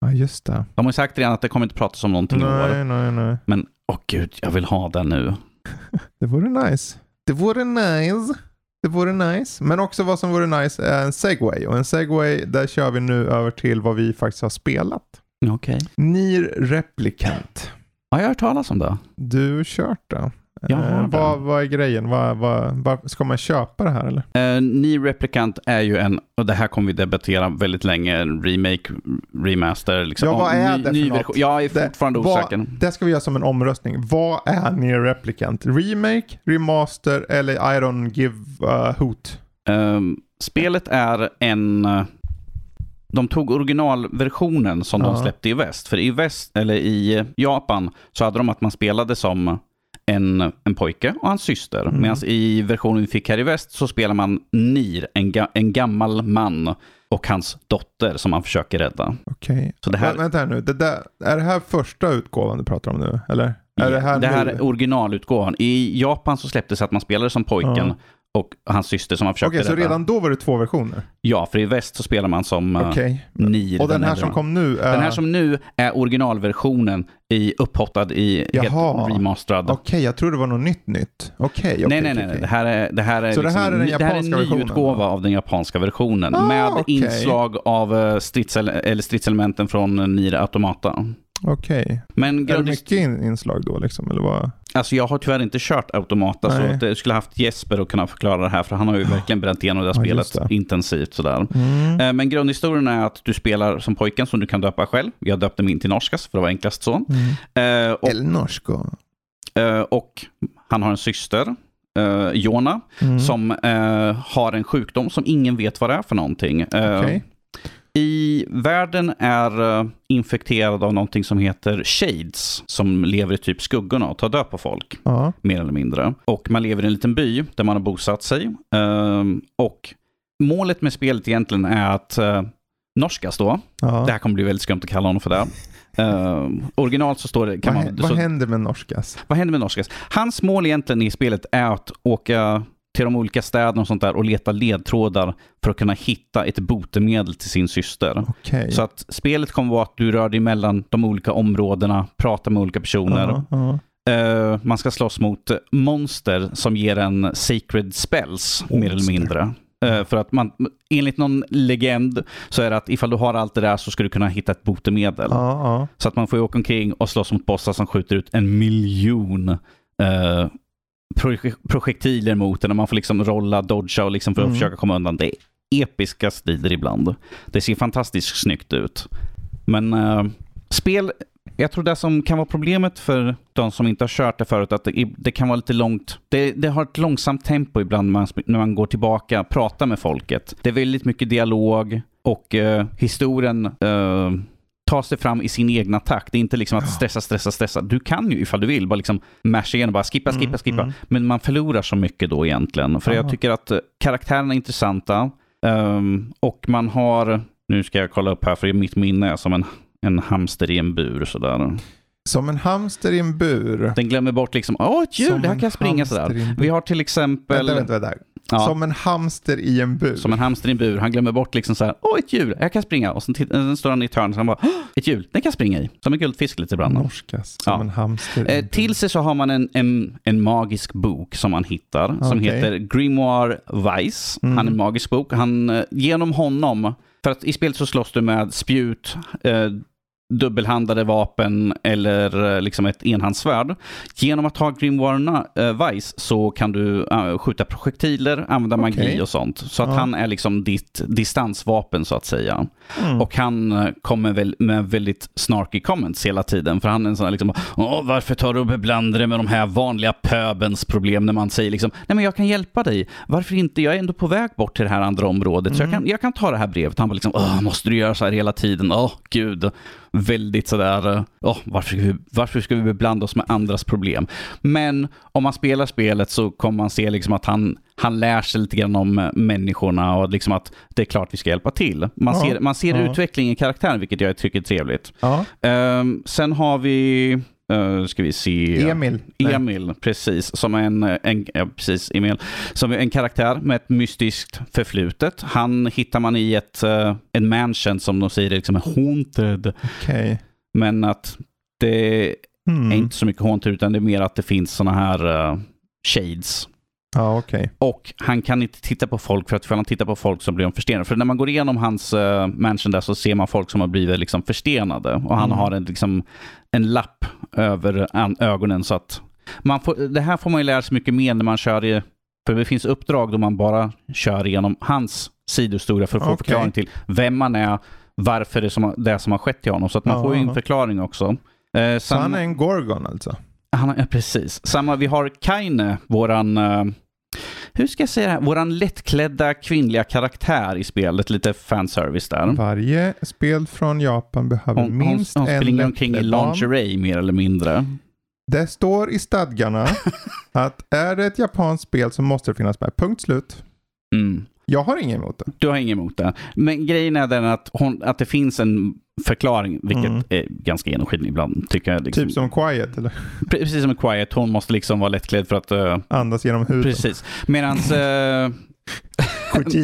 Ja, just det. De har ju sagt redan att det kommer inte pratas om någonting i år. Nej, nej, nej. Men åh gud, jag vill ha den nu. Det vore nice. Det vore nice. Det vore nice. Men också vad som vore nice är en segway. Och en segway, där kör vi nu över till vad vi faktiskt har spelat. Okej. Nier Replicant. Ja, jag har hört talas om det. Du kört det. Jag har Eh, det. vad, vad är grejen? Vad, vad, vad, ska man köpa det här eller? Uh, Ni Replicant är ju en, och det här kommer vi debattera väldigt länge, remake, remaster. Liksom. Ja, vad är ny, det för ny något? version. Jag är Det- fortfarande vad- osäker. Det ska vi göra som en omröstning. Vad är Nier Replicant? Remake, remaster eller I don't give a hoot? Ehm, spelet är en... eh, De tog originalversionen som de Ja. släppte i väst. För i väst, eller i Japan, så hade de att man spelade som en, en pojke och hans syster. Mm. Medan i versionen vi fick här i väst så spelar man Nir, en, ga, en gammal man och hans dotter som man försöker rädda. Okej. Så det här- Vä- Vänta här nu. Det där, är det här första utgåvan du pratar om nu? Eller? Är det här, det här är originalutgåvan. I Japan så släpptes att man spelade som pojken Ja. Och hans syster som man försökte Okej, så rädda. redan då var det två versioner? Ja, för i väst så spelar man som uh, Okej. Nir. Och den här äldre som kom nu är... Den här som nu är originalversionen i upphottad i Jaha. helt remasterad. Okej, jag trodde det var något nytt nytt. Okej, okej. nej, nej, nej. Det här är, det här är, Så det liksom, här är den det här är en ny versionen utgåva då? av den japanska versionen. Ah, med inslag av uh, stridsel eller stridselementen från Nier Automata. Okej. Men Är det mycket in- inslag då liksom? Eller vad? alltså jag har tyvärr inte kört Automata så Nej. att jag skulle haft Jesper att kunna förklara det här för han har ju verkligen bränt igenom det här Ja, spelet det. intensivt sådär. Mm. Eh, Men grundhistorien är att du spelar som pojken som du kan döpa själv. Jag döpte min till Norskas för det var enklast så. Mm. Eh, och El Norsko. Eh, och han har en syster, Jona, Mm. som har en sjukdom som ingen vet vad det är för någonting. Okej. I världen är eh, infekterad av någonting som heter shades, som lever i typ skuggorna och tar död på folk, Ja. mer eller mindre. Och man lever i en liten by där man har bosatt sig. Ehm, och målet med spelet egentligen är att uh, Norskas då, Ja. det här kommer bli väldigt skumt att kalla honom för det. Uh, originalt så står det... Kan vad, man, vad så, händer med norskas? vad händer med norskas? Hans mål egentligen i spelet är att åka till de olika städerna och sånt där och leta ledtrådar för att kunna hitta ett botemedel till sin syster. Okej. Så att spelet kommer vara att du rör dig mellan de olika områdena, pratar med olika personer. Ja. Eh, man ska slåss mot monster som ger en sacred spells, mer eller Monster. mindre. Eh, för att man, enligt någon legend så är det att ifall du har allt det där så ska du kunna hitta ett botemedel. Ja, ja. Så att man får åka omkring och slåss mot bossar som skjuter ut en miljon eh, projektiler mot en och man får liksom rolla, dodga och liksom för att Mm. försöka komma undan. Det är episka strider ibland. Det ser fantastiskt snyggt ut. Men eh, spel, jag tror det som kan vara problemet för de som inte har kört det förut, att det, det kan vara lite långt. Det, det har ett långsamt tempo ibland när man, när man går tillbaka och pratar med folket. Det är väldigt mycket dialog och eh, historien eh, tar sig fram i sin egna takt. Det är inte liksom att stressa, stressa, stressa. Du kan ju ifall du vill bara liksom masha igen och bara skippa, skippa, Mm, skippa. mm. Men man förlorar så mycket då egentligen. För jag Aha. tycker att eh, karaktärerna är intressanta. ehm, och man har, nu ska jag kolla upp här för mitt minne är som en, en hamster i en bur sådär. Som en hamster i en bur. Den glömmer bort liksom, åh ett djur, Som det här en kan jag springa sådär. en. Vi har till exempel, Vänta, vänta, vänta. ja, som, Som en hamster i en bur. en hamster i en bur, han glömmer bort liksom såhär, åh ett djur, jag kan springa. Och sen, sen står han i ett hörn och han bara, "Åh, ett djur, den kan jag springa i. Som en guldfisk lite ibland. Norskas. Som Ja. en hamster Eh, en till sig så har man en, en, en magisk bok som man hittar som Okej. heter Grimoire Weiss. Han är en Mm. magisk bok. Han, eh, genom honom, för att i spelet så slåss du med spjut, eh, dubbelhandade vapen eller eh, liksom ett enhandssvärd. Genom att ha Grimoire eh, Weiss så kan du eh, skjuta projektiler, använda magi Okej. och sånt. Så att Ja. han är liksom ditt distansvapen så att säga. Mm. Och han kommer väl med väldigt snarky comments hela tiden. För han är en sån här liksom, Åh, varför tar du och beblandar dig med de här vanliga pöbens problem när man säger liksom, nej men jag kan hjälpa dig. Varför inte? Jag är ändå på väg bort till det här andra området. Så jag kan, jag kan ta det här brevet. Han var liksom, Åh, måste du göra så här hela tiden? Åh, gud. Väldigt sådär, åh, varför, ska vi, varför ska vi beblanda oss med andras problem? Men om man spelar spelet så kommer man se liksom att han, han lär sig lite grann om eh, människorna och liksom att det är klart vi ska hjälpa till. Man Ja, ser, man ser ja. utveckling i karaktären, vilket jag tycker är trevligt. Ja. Ehm, sen har vi, uh, ska vi se, Emil. Nej. Emil, precis, som är en, en, ja, precis, Emil, som är en karaktär med ett mystiskt förflutet. Han hittar man i ett, eh, en mansion som de säger är liksom haunted, Okej. men att det Mm. är inte så mycket haunted utan det är mer att det finns sådana här eh, shades. Ja, okej. Och han kan inte titta på folk för att ifall han tittar på folk så blir de förstenade. För när man går igenom hans uh, mansion där så ser man folk som har blivit liksom förstenade. Och han Mm. har en, liksom, en lapp över ögonen så att man får, det här får man ju lära sig mycket mer när man kör i, för det finns uppdrag då man bara kör igenom hans sidohistoria för att få Okej. förklaring till vem man är, varför det, som, det som har skett till honom. Så att man Ja, får ju en förklaring också. Eh, Så sam- han är en Gorgon alltså? Han, ja, precis. Samma, vi har Kaine, våran, eh, hur ska jag säga det här? Våran lättklädda kvinnliga karaktär i spelet. Lite fanservice där. Varje spel från Japan behöver Hon, hon, minst hon en springer omkring i lättklädd lingerie mer eller mindre. Det står i stadgarna att är det ett japanskt spel så måste det finnas med. Punkt slut. Mm. Jag har inget emot det. Du har inget emot det. Men grejen är den att, hon, att det finns en förklaring, vilket Mm. är ganska genomskinligt ibland. Tycker jag, liksom. Typ som Quiet eller Precis som Quiet, hon måste liksom vara lättklädd för att... eh, andas genom huden. precis. Medans... Uh,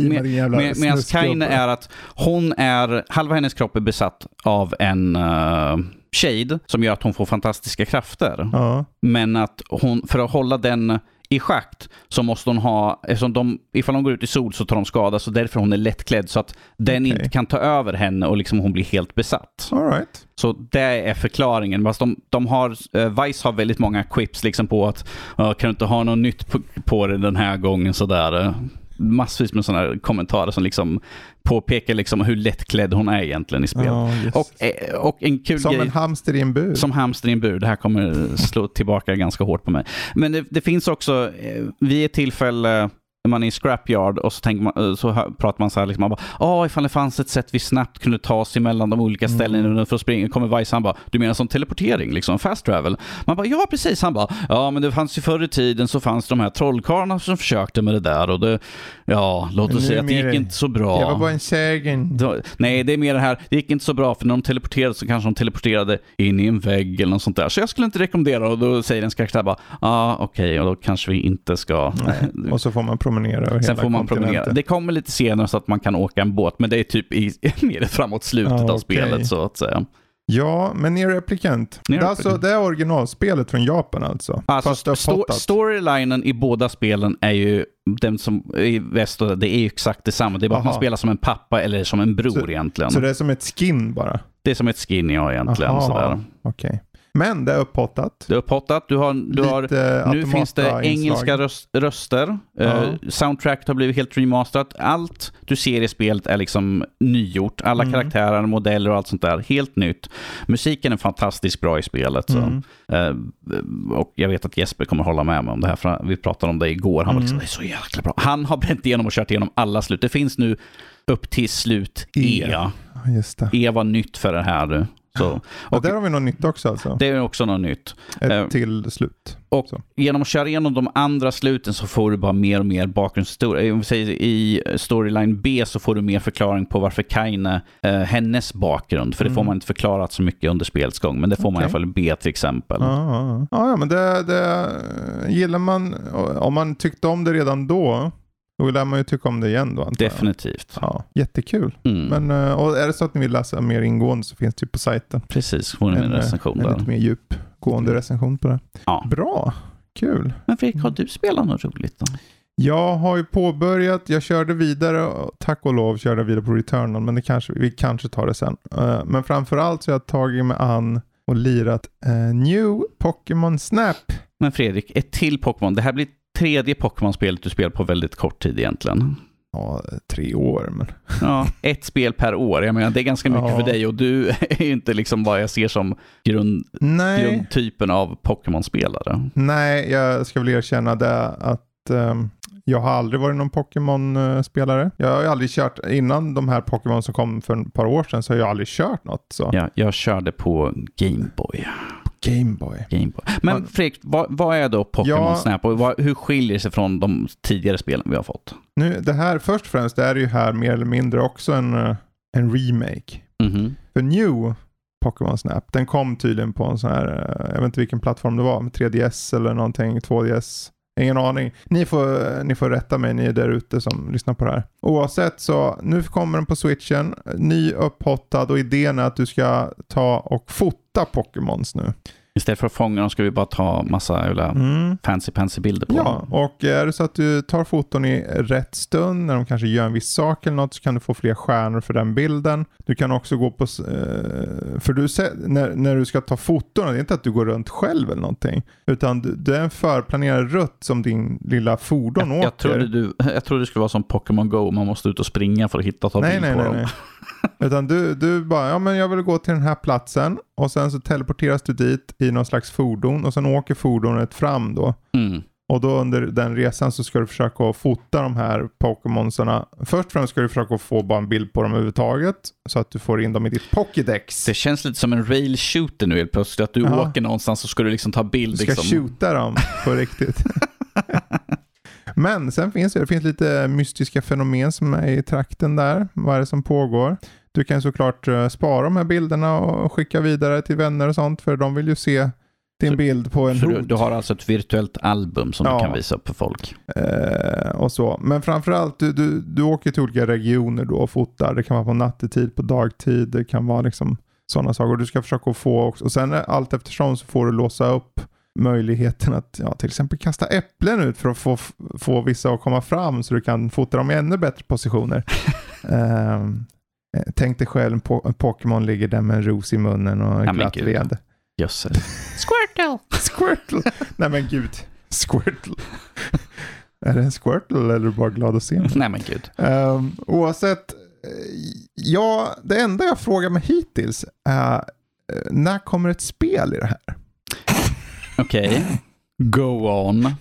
Med- Med, Medan. Kaine är att hon är, halva hennes kropp är besatt av en uh, shade som gör att hon får fantastiska krafter. Ja, Men att hon, för att hålla den i schakt så måste hon ha, eftersom de, ifall de går ut i sol så tar de skada, så därför hon är lättklädd så att den Okej. inte kan ta över henne och liksom hon blir helt besatt. all right. Så det är förklaringen. Fast de, de har, eh, Vice har väldigt många quips liksom på att "Ja, kan du inte ha något nytt på, på det den här gången sådär. Eh." Massvis med sådana kommentarer som liksom påpekar liksom hur lättklädd hon är egentligen i spel. Ja, just. Och, eh, och en kul som grej. en hamster i en bur. Som hamster i en bur. Det här kommer slå tillbaka ganska hårt på mig. Men det, det finns också, eh, vid ett tillfälle man är i scrapyard och så, tänker man, eh, så pratar man så här, liksom, man bara, Åh, ifall det fanns ett sätt vi snabbt kunde ta oss emellan de olika ställena Mm. för att springa. kommer Vice han bara, du menar som teleportering, liksom fast travel? Man bara, ja precis. Han bara, ja men det fanns ju förr i tiden så fanns de här trollkarlarna som försökte med det där och det, ja, låt oss säga att det gick inte så bra. Det var bara en sägen. Då- Nej, det är mer det här, det gick inte så bra för när de teleporterade så kanske de teleporterade in i en vägg eller något sånt där. Så jag skulle inte rekommendera och då säger ens karaktär bara, ja ah, okej, och då kanske vi inte ska... Och så får man promenera över Sen hela får man promenera. Det kommer lite senare så att man kan åka en båt, men det är typ i, mer framåt slutet Ja, av spelet så att säga. Ja, men Near Replicant. Near det, är alltså, det är originalspelet från Japan alltså. Alltså, sto storylinen i båda spelen är ju den som i väst det är ju exakt detsamma. Det är bara att man Aha. spelar som en pappa eller som en bror Så- egentligen. Så det... det är som ett skin bara? är som ett skin ja, egentligen. Aha, Sådär. Okej. Men det är upphottat. Det är upphottat. Du har, du har Nu finns det engelska röst, röster. Ja. Eh, soundtracket har blivit helt remasterat. Allt du ser i spelet är liksom nygjort. Alla Mm. karaktärer, modeller och allt sånt där. Helt nytt. Musiken är fantastiskt bra i spelet. Så. Eh, och jag vet att Jesper kommer hålla med mig om det här. För vi pratade om det igår. Han var liksom, Mm. det är så jäkla bra. Han har bränt igenom och kört igenom alla slut. Det finns nu upp till slut E. E. E, Ja, var nytt för det här. Så. Och där har vi något nytt också alltså. det är också något nytt. Ett eh, till slut. Och Så. genom att köra igenom de andra sluten så får du bara mer och mer bakgrundshistoria. Om vi säger i storyline B så får du mer förklaring på varför Kaine, eh, hennes bakgrund. För det får Mm. man inte förklarat så mycket under spelets gång. Men det får man i alla fall i B till exempel. Ja, ja, ja. ja, men det, det gillar man. Om man tyckte om det redan då, då lär man ju tycka om det igen då. Definitivt. Ja, jättekul. Mm. Men, eh, och är det så att ni vill läsa mer ingående så finns det ju på sajten. Precis, får ni en eh, recension en där. lite mer djupgående recension på det. Ja. Bra, kul. Men Fredrik, har du spelat något roligt då? Jag har ju påbörjat, jag körde vidare, tack och lov körde jag vidare på Returnal, men det kanske, vi kanske tar det sen. Eh, men framförallt så har jag tagit mig an och lirat New Pokémon Snap. Men Fredrik, ett till Pokémon. Det här blir tredje Pokémon-spelet du spelar på väldigt kort tid egentligen. Ja, tre år men. Ja, ett spel per år. Jag menar, det är ganska mycket Ja. för dig och du är ju inte liksom vad jag ser som grund, grundtypen av Pokémon-spelare. nej, jag ska väl erkänna det att ehm, jag har aldrig varit någon Pokémon-spelare. Jag har ju aldrig kört, innan de här Pokémon som kom för ett par år sedan så har jag aldrig kört något. Så. Ja, jag körde på Gameboy. Gameboy. Gameboy. Men Man- Fredrik, vad, vad är då Pokémon Ja. Snap och vad, hur skiljer det sig från de tidigare spelen vi har fått? Nu, det här, först och främst, det är ju här mer eller mindre också en, eh, en remake. Mhm. För New Pokémon Snap, den kom tydligen på en sån här, eh, jag vet inte vilken plattform det var, med 3DS eller någonting, 2DS. Ingen aning. Ni får, ni får rätta mig, ni är där ute som lyssnar på det här. Oavsett så, nu kommer den på switchen, ny upphottad och idén är att du ska ta och fota Pokémons nu. Istället för att fånga dem ska vi bara ta massa jävla Mm. fancy pansy bilder på Ja, dem. och är det så att du tar foton i rätt stund, när de kanske gör en viss sak eller något, så kan du få fler stjärnor för den bilden. Du kan också gå på, eh, för du när, när du ska ta foton, det är inte att du går runt själv eller någonting, utan du, det är en förplanerad rutt som din lilla fordon Jag, åker. jag, trodde du, jag trodde det skulle vara som Pokémon Go, man måste ut och springa för att hitta och ta nej, bild nej, på nej, dem. nej. Utan du, du bara, ja men jag vill gå till den här platsen och sen så teleporteras du dit i någon slags fordon och sen åker fordonet fram då. Mm. Och då under den resan så ska du försöka fota de här Pokémonsarna. Först och främst ska du försöka få bara en bild på dem överhuvudtaget. Så att du får in dem i ditt Pokédex. Det känns lite som en rail shooter nu helt plötsligt. Att du Ja. åker någonstans så ska du liksom ta bild. Du ska liksom. shoota dem på riktigt. Men sen finns det, det finns lite mystiska fenomen som är i trakten där. Vad är det som pågår? Du kan såklart eh, spara de här bilderna och skicka vidare till vänner och sånt. För de vill ju se din Så- bild på en Så du, du har alltså ett virtuellt album som Ja. du kan visa upp för folk. Eh, och så. Men framförallt, du, du, du åker till olika regioner då och fotar. Det kan vara på nattetid, på dagtid, det kan vara liksom sådana saker. Du ska försöka få också. Och sen allt eftersom så får du låsa upp möjligheten att ja, till exempel kasta äpplen ut för att få, få vissa att komma fram så du kan fota dem i ännu bättre positioner. Eh, tänk dig själv en, po- en Pokémon ligger där med en ros i munnen och men glatt gud. leende. Jösses. Squirtle! Squirtle! Nej men gud. Squirtle. är det en Squirtle eller är du bara glad att se mig? Nej men gud. Um, oavsett, eh, ja, det enda jag frågar mig hittills är eh, när kommer ett spel i det här? Okej. Go on.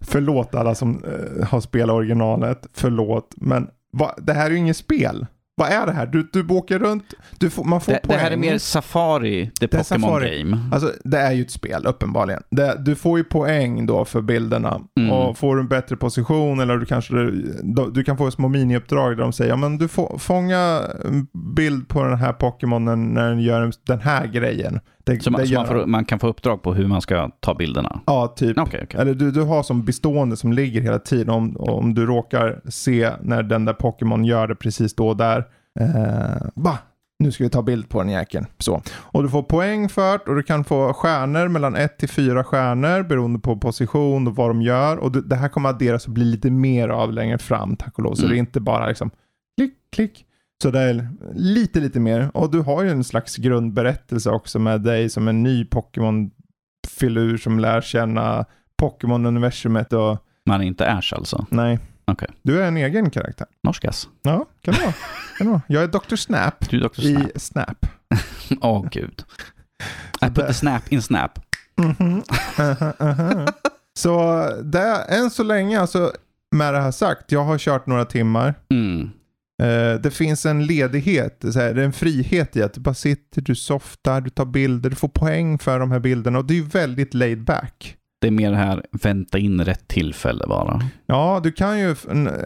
Förlåt alla som eh, har spelat originalet. Förlåt. Men va, det här är ju inget spel. Vad är det här? Du, du åker runt, du får, man får Det, poäng. det här är mer Safari, the Det är Pokémon Safari. Game. Alltså det är ju ett spel uppenbarligen. Det, du får ju poäng då för bilderna. Mm. Och får du en bättre position eller du kanske du, du kan få små miniuppdrag där de säger ja men du får fånga en bild på den här Pokémonen när den gör den här grejen. Det, Så, man, så man, får, man kan få uppdrag på hur man ska ta bilderna? Ja, typ. Okej, okej. Eller du, du har som bestående som ligger hela tiden. Om, om du råkar se när den där Pokémon gör det precis då och där. Eh? Nu ska vi ta bild på den jäkeln. Så. Och du får poäng för det och du kan få stjärnor mellan 1 till 4 stjärnor beroende på position och vad de gör. Och det här kommer adderas och bli lite mer av längre fram tack och lov. Så Mm. det är inte bara liksom klick, klick. Så det är lite, lite mer. Och du har ju en slags grundberättelse också med dig som en ny Pokémon-filur som lär känna Pokémon-universumet och Man är inte Ash alltså? nej. Okej. Du är en egen karaktär. Norskas? Ja, kan det vara. Kan det vara. Jag är Dr. Snap Du är Dr. Snap? i Snap. Åh gud. I put the snap in snap. Mhm. Aha, aha. Så det, än så länge, alltså med det här sagt, jag har kört några timmar. Mm. Eh, det finns en ledighet, så här, en frihet i att du bara sitter, du softar, du tar bilder, du får poäng för de här bilderna och det är ju väldigt laid back. Det är mer det här, vänta in rätt tillfälle bara. Ja, du kan ju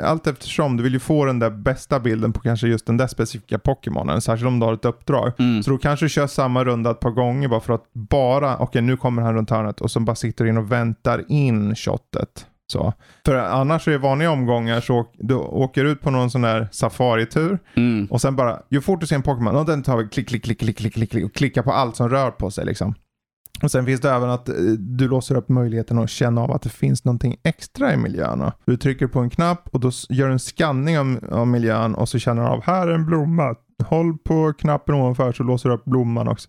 allt eftersom, du vill ju få den där bästa bilden på kanske just den där specifika Pokémonen, särskilt om du har ett uppdrag. Mm. Så då kanske du kör samma runda ett par gånger bara för att bara, okej nu kommer han runt hörnet och så bara sitter du in och väntar in shotet. Så. För annars är det vanliga omgångar så du åker ut på någon sån där safaritur Mm. och sen bara, ju fort du ser en Pokémon, den tar vi klick, klick, klick, klick, klick, klick, och klickar på allt som rör på sig liksom. Och sen finns det även att eh, du låser upp möjligheten att känna av att det finns någonting extra i miljön. Du trycker på en knapp och då gör du en skanning av, av miljön och så känner du av, här är en blomma. Håll på knappen ovanför så låser du upp blomman också.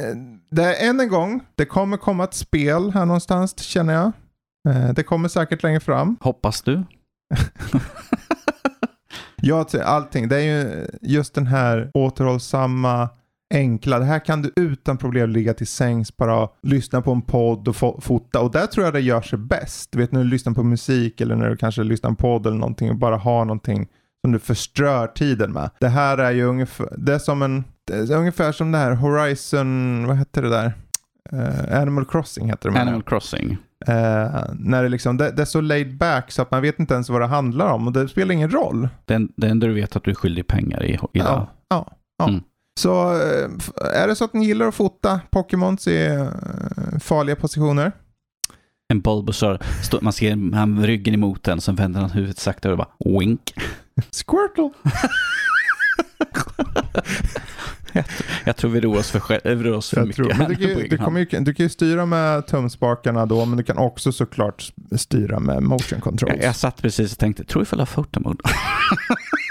Eh, Det är än en gång, det kommer komma ett spel här någonstans känner jag. Eh, Det kommer säkert längre fram. Hoppas du? Ja, allting. Det är ju just den här återhållsamma, enkla. Det här kan du utan problem ligga till sängs, bara lyssna på en podd och fo- fota. Och där tror jag det gör sig bäst. Du vet när du lyssnar på musik eller när du kanske lyssnar på en podd eller någonting och bara har någonting som du förströr tiden med. Det här är ju ungefär, det är som en, det är ungefär som det här Horizon, vad hette det där? Eh, Animal Crossing heter det. Animal Crossing. Eh, när det, liksom, det, det är så laid back så att man vet inte ens vad det handlar om och det spelar ingen roll. Det, det enda du vet att du är skyldig pengar i idag. Ja, ja, ja. Mm. Så eh, är det så att ni gillar att fota Pokémons i eh, farliga positioner. En Bulbasaur, man ser han ryggen emot den, sen vänder han huvudet sakta och bara wink. Squirtle! Jag tror vi roar oss för, vi roar oss för Jag mycket. tror. Men du, kan, ju- du, kommer ju, du kan ju styra med tumspakarna då, men du kan också såklart styra med motion controls. jag, jag satt precis och tänkte, tror ifall jag har photomode?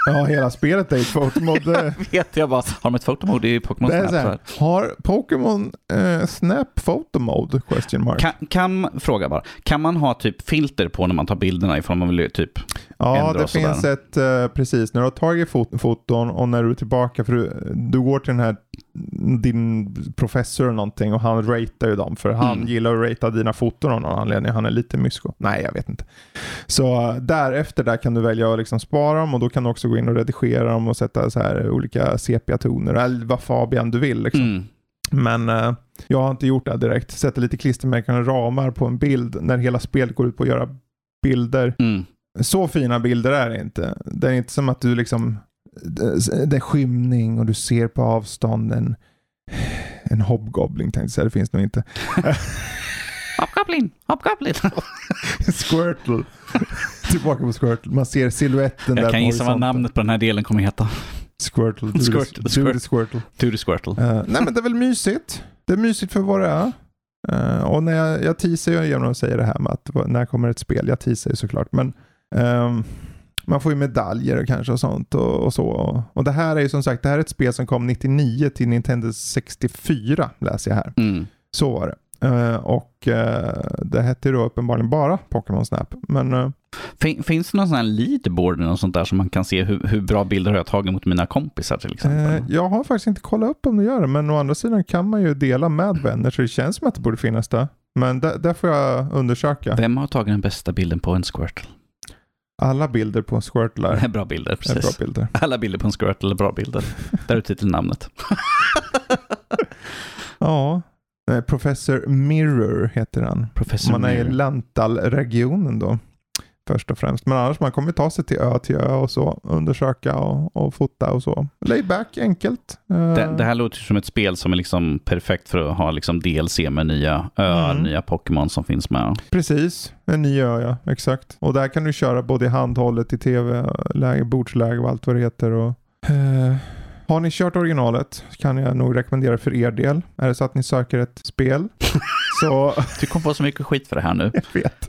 Ja, hela spelet är ett fotomode. vet jag bara, har de ett photomode i Pokémon Snap? så här, har Pokémon eh, Snap Photomode? Question mark. Kan, kan, fråga bara, kan man ha typ filter på när man tar bilderna ifall man vill typ Ja, det finns ett, eh, precis, när du har tagit fot foton och när du är tillbaka, för du, du går till den här, din professor eller någonting och han ratear ju dem, för han Mm. gillar att ratea dina foton av någon anledning. Han är lite mysko. Nej, jag vet inte. Så eh, därefter där kan du välja att liksom spara dem och då kan du också gå in och redigera dem och sätta så här olika sepia-toner eller vad Fabian du vill. Liksom. mm, Men eh, jag har inte gjort det direkt. Sätta lite klistermärken och ramar på en bild när hela spelet går ut på att göra bilder. mm, Så fina bilder är det inte. Det är inte som att du liksom, det är skymning och du ser på avstånd en, en hobgoblin tänkte jag säga, det finns nog inte. Hopgoblin, hopgoblin. Squirtle. Tillbaka på Squirtle. Man ser siluetten där Jag kan gissa vad namnet på den här delen kommer heta. Squirtle. Du är- Squirtle, du är Squirtle. Tudy Squirtle. Eh, nej men det är väl mysigt. Det är mysigt för vad det är. Eh, och när jag, jag teasar ju genom att säga det här med att när kommer ett spel? Jag teasar ju såklart. Men ehm, man får ju medaljer kanske och sånt och, och så. Och, och det här är ju som sagt, det här är ett spel som kom 99 till Nintendo 64 läser jag här. Mm. Så var det. Eh, och eh, det hette ju då uppenbarligen bara Pokémon Snap. Men eh, Fin, finns det någon sån här leaderboard eller något sånt där som man kan se hur, hur bra bilder har jag tagit mot mina kompisar till exempel? jag har faktiskt inte kollat upp om det gör det. Men å andra sidan kan man ju dela med vänner så det känns som att det borde finnas där. Men där, där får jag undersöka. Vem har tagit den bästa bilden på en Squirtle? Alla bilder på Squirtle är, bra bilder, är precis. bra bilder. Alla bilder på en Squirtle är bra bilder. Där är titelnamnet. Ja, eh, Professor Mirror heter han. Professor Man är i. Lantal-regionen då. Först och främst. Men annars man kommer ta sig till ö till ö och så. Undersöka och, och fota och så. Lay back, enkelt. Eh, Det, det här låter som ett spel som är liksom perfekt för att ha liksom DLC med nya öar, Mm. nya Pokémon som finns med. Precis, en ny ö ja. Exakt. Och där kan du köra både i handhållet, i tv-läge, bordsläge och allt vad det heter. Och, eh, har ni kört originalet kan jag nog rekommendera för er del. Är det så att ni söker ett spel så Du kommer få så mycket skit för det här nu. Jag vet.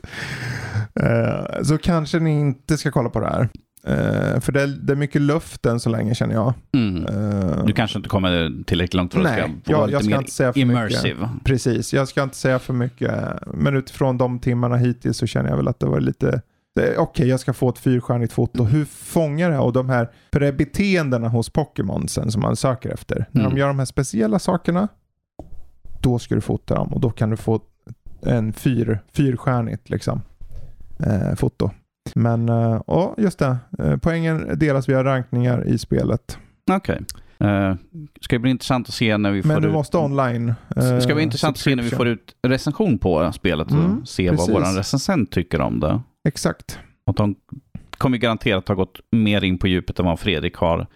Eh, så kanske ni inte ska kolla på det här. Eh, för det är, det är mycket luft än så länge känner jag. Mm. Eh, Du kanske inte kommer tillräckligt långt för att Nej, ska jag- vara jag lite ska mer inte säga för immersive. Precis, jag ska inte säga för mycket. Men utifrån de timmarna hittills så känner jag väl att det var lite Okej, jag ska få ett fyrstjärnigt foto. Hur fångar det? Och de här, för det är beteendena hos Pokémonsen som man söker efter. När Mm. de gör de här speciella sakerna, då ska du fota dem och då kan du få en fyr, fyrstjärnigt liksom, eh, foto. Men eh, ja, just det. Eh, poängen delas via rankningar i spelet. Okej. Eh, ska det bli intressant att se när vi Men får du ut... måste online. eh, Ska bli intressant att se när vi får ut recension på spelet och Mm, se precis. vad vår recensent tycker om det. Exakt. Och de kommer garanterat ha gått mer in på djupet än vad Fredrik har.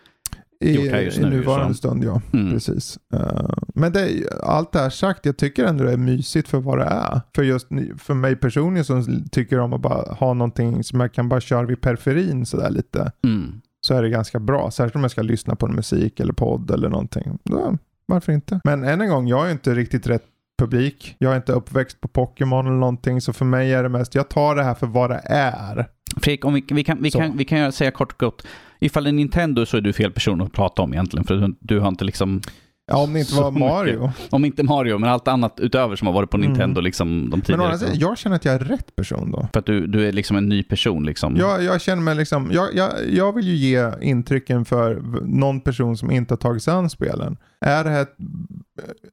I, i nu, nuvarande så. stund ja. Mm. Precis. Eh, men det, allt det här sagt, jag tycker ändå det är mysigt för vad det är. För just för mig personligen som tycker om att bara ha någonting som jag kan bara köra vid periferin sådär lite. Mm. Så är det ganska bra. Särskilt om jag ska lyssna på musik eller podd eller någonting. Då, varför inte? Men än en gång, jag är inte riktigt rätt publik. Jag är inte uppväxt på Pokémon eller någonting. Så för mig är det mest, jag tar det här för vad det är. Fredrik, om vi, vi, kan, vi, Så. kan, vi kan säga kort och gott. Ifall det är Nintendo så är du fel person att prata om egentligen. För du, du har inte liksom, Ja, om det inte var mycket. Mario. om inte Mario, men allt annat utöver som har varit på Mm. Nintendo liksom de Men tidigare. andra sidan, jag känner att jag är rätt person då. För att du, du är liksom en ny person liksom. Jag, jag känner mig liksom, jag, jag, jag vill ju ge intrycken för någon person som inte har tagit sig an spelen. Är det här ett,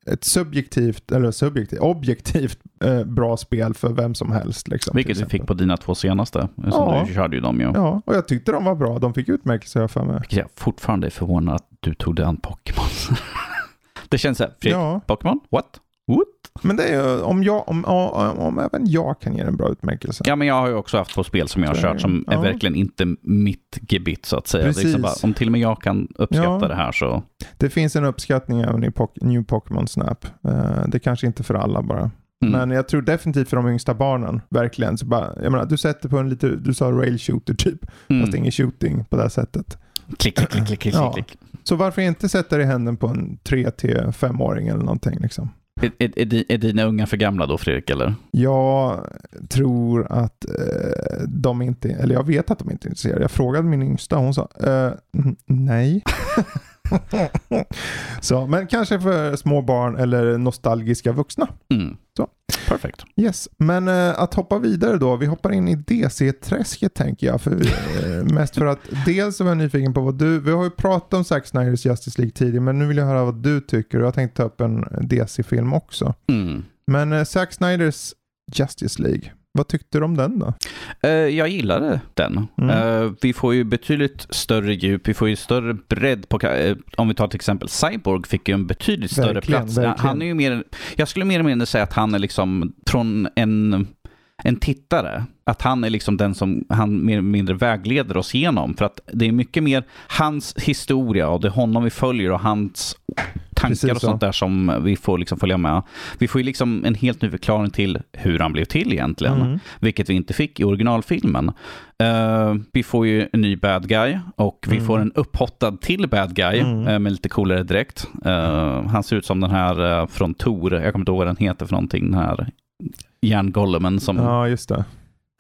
ett subjektivt, eller subjektivt, objektivt eh, bra spel för vem som helst? Liksom, Vilket du fick på dina två senaste. Som Ja. Du körde ju dem ju. Ja, och jag tyckte de var bra. De fick utmärkelse har jag för mig. Vilket jag fortfarande är förvånad att du tog dig an Pokémon. det känns såhär, Fredrik, Ja, Pokémon? What? What? Men det är ju, om, jag, om, om, om även jag kan ge en bra utmärkelse. Ja, men jag har ju också haft två spel som jag har är kört som är Ja. verkligen inte mitt gebit så att säga. Är liksom bara, om till och med jag kan uppskatta Ja. det här så... Det finns en uppskattning även i Pok- New Pokémon Snap. Eh, det kanske inte för alla bara. Mm. Men jag tror definitivt för de yngsta barnen, verkligen. Så bara, jag menar, du sätter på en lite, du sa rail shooter typ, Mm. fast ingen shooting på det här sättet. Klick, klick, klick, klick, klick, Ja. Så varför inte sätta det i händerna på en 3-5-åring eller någonting liksom? Är, är, är, dina unga för gamla då, Fredrik? Eller? Jag tror att eh, de inte, eller jag vet att de inte är intresserade. Jag frågade min yngsta och hon sa eh, nej. Så, men kanske för små barn eller nostalgiska vuxna. Mm. Så. Perfekt. Yes, men eh, att hoppa vidare då. Vi hoppar in i DC-träsket tänker jag. För, eh, mest för att dels så var jag nyfiken på vad du, vi har ju pratat om Zack Snyders Justice League tidigare, men nu vill jag höra vad du tycker jag tänkte ta upp en DC-film också. Mm. Men eh, Zack Snyders Justice League, vad tyckte du om den då? Eh, jag gillade den. Mm. Eh, vi får ju betydligt större djup, vi får ju större bredd på... eh, om vi tar till exempel Cyborg fick ju en betydligt större Verkligen, plats. verkligen. Han är ju mer... Jag skulle mer eller mindre säga att han är liksom från en, en tittare. Att han är liksom den som han mer eller mindre vägleder oss igenom. För att det är mycket mer hans historia och det är honom vi följer och hans tankar Precis och så. sånt där som vi får liksom följa med. Vi får ju liksom en helt ny förklaring till hur han blev till egentligen Mm. vilket vi inte fick i originalfilmen. Eh, vi får ju en ny bad guy och vi Mm. får en upphottad till bad guy Mm. eh, med lite coolare dräkt. Eh, han ser ut som den här från Tor, jag kommer inte ihåg vad den heter för någonting, den här järngollemen som... Ja, just det.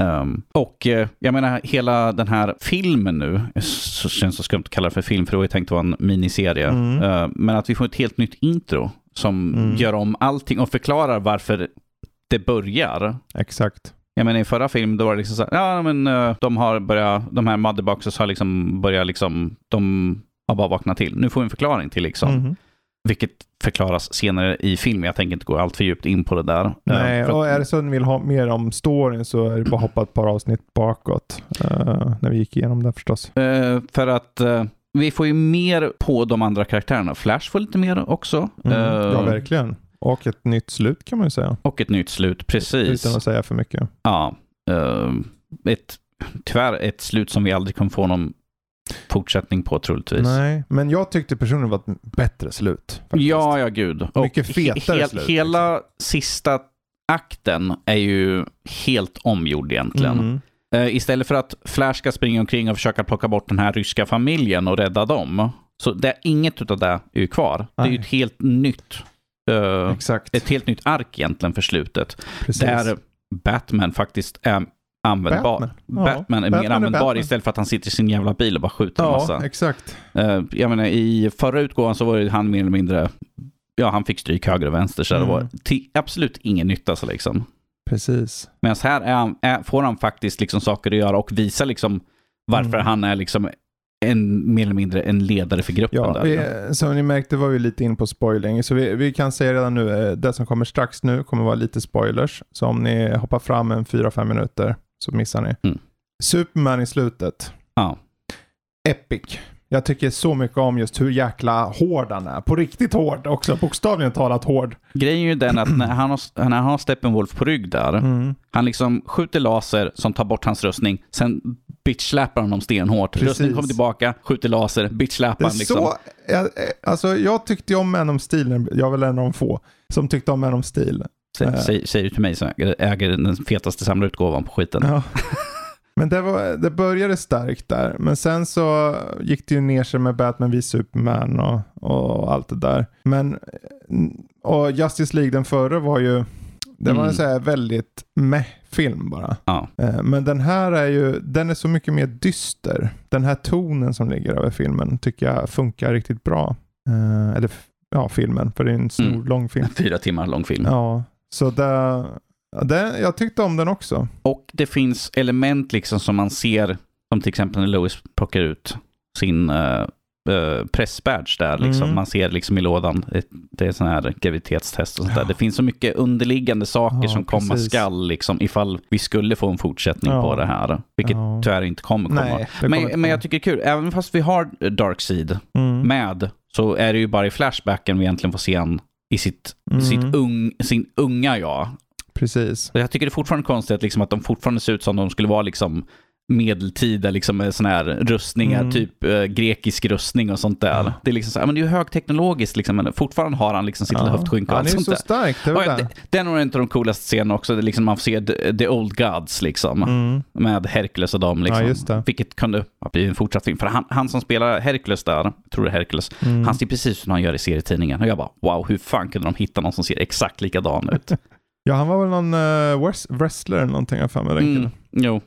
Ehm, och eh, jag menar hela den här filmen nu, så känns det skumt att kalla det för film för det var ju tänkt att vara en miniserie. Mm. Eh, men att vi får ett helt nytt intro som Mm. gör om allting och förklarar varför det börjar. Exakt. Jag menar i förra filmen då var det liksom så här, ja men eh, de har börjat, de här motherboxes har liksom börjat liksom, de har bara vaknat till. Nu får vi en förklaring till liksom. Mhm. Vilket förklaras senare i filmen. Jag tänker inte gå allt för djupt in på det där. Nej, för- och är det så att ni vill ha mer om storyn så är det bara att hoppa ett par avsnitt bakåt. eh, när vi gick igenom det förstås. Eh, för att vi får ju mer på de andra karaktärerna. Flash får lite mer också. Mm, ja, verkligen. Och ett nytt slut kan man ju säga. och ett nytt slut, precis. Utan att säga för mycket. Ja. ett, tyvärr ett slut som vi aldrig kommer få någon fortsättning på troligtvis. Nej, men jag tyckte personligen var ett bättre slut. faktiskt. Ja, ja gud. Och Mycket fetare he- slut, Hela sista akten är ju helt omgjord egentligen. Mm. Eh, istället för att Flash ska springa omkring och försöka plocka bort den här ryska familjen och rädda dem. Så det, inget utav det är ju kvar. Det är ju Nej. ett helt nytt Exakt. ett helt nytt ark egentligen för slutet. Precis. Där Batman faktiskt är användbar. Batman. Batman, Ja, är Batman mer är användbar Batman. istället för att han sitter i sin jävla bil och bara skjuter en Ja, massa. exakt. Eh, jag menar, I förra utgåvan så var ju han mer eller mindre, ja han fick stryk höger och vänster så det Mm. var till absolut ingen nytta så liksom. Precis. Medan här är han, är, får han faktiskt liksom saker att göra och visa liksom varför Mm. han är liksom en, mer eller mindre en ledare för gruppen. Ja, där. vi, som ni märkte var vi lite in på spoiling. Så vi, vi kan säga redan nu, eh, det som kommer strax nu kommer vara lite spoilers. Så om ni hoppar fram en 4-5 minuter så missar ni. Mm. Superman i slutet. Ja. Epic. Jag tycker så mycket om just hur jäkla hård han är. På riktigt hård också. Bokstavligen talat hård. Grejen är ju den att när han har, när han har Steppenwolf på rygg där, Mm. han liksom skjuter laser som tar bort hans rustning, sen bitch-släpar honom stenhårt. Precis. Rustningen kommer tillbaka, skjuter laser, bitch-släpar han liksom. så, jag, alltså jag tyckte om Man of Steel. Jag är väl en av de få som tyckte om Man of Steel. Sä, Eh. säger, du till mig som äger, den fetaste samlarutgåvan på skiten. Ja. Men det, var, det började starkt där. Men sen så gick det ju ner sig med Batman v Superman och, och allt det där. Men och Justice League den förra var ju det var Mm. en så här väldigt meh film bara. Ja. Eh, Men den här är ju, den är så mycket mer dyster. Den här tonen som ligger över filmen tycker jag funkar riktigt bra. Eh, Eller ja, filmen, för det är en stor Mm. lång film. Fyra timmar lång film. Ja, så det, det, jag tyckte om den också. Och det finns element liksom som man ser, som till exempel när Lois plockar ut sin uh, pressbadge där. Liksom. Mm. Man ser liksom i lådan, det, är sån här graviditetstest och sånt där. Ja. Det finns så mycket underliggande saker Ja, som komma precis. skall liksom, ifall vi skulle få en fortsättning Ja. på det här. Vilket Ja. tyvärr inte kommer komma. Nej, kommer inte men, men jag tycker det är kul, även fast vi har Darkseid Mm. med, så är det ju bara i Flashbacken vi egentligen får se han i sitt, Mm. sitt ung, sin unga jag. Precis. Jag tycker det är fortfarande konstigt liksom, att de fortfarande ser ut som de skulle vara liksom medeltida liksom, med såna här rustningar, Mm. typ eh, grekisk rustning och sånt där. Ja. Det är liksom så, ja, men det är ju högteknologiskt liksom, men fortfarande har han liksom sitt lilla höftskynke och Han är allt sånt så där. stark, det är väl ja, det. det, är nog en av de coolaste scenerna också, det liksom man får se the, the Old Gods liksom. Mm. Med Hercules och dem. Liksom. Ja. Vilket kunde bli en fortsatt film. För han, han som spelar Hercules där, tror det är Hercules, Mm. han ser precis ut som han gör i serietidningen. Och jag bara, wow, hur fan kunde de hitta någon som ser exakt likadan ut? Ja, han var väl någon uh, wrestler eller någonting, jag för mig Mm, jo,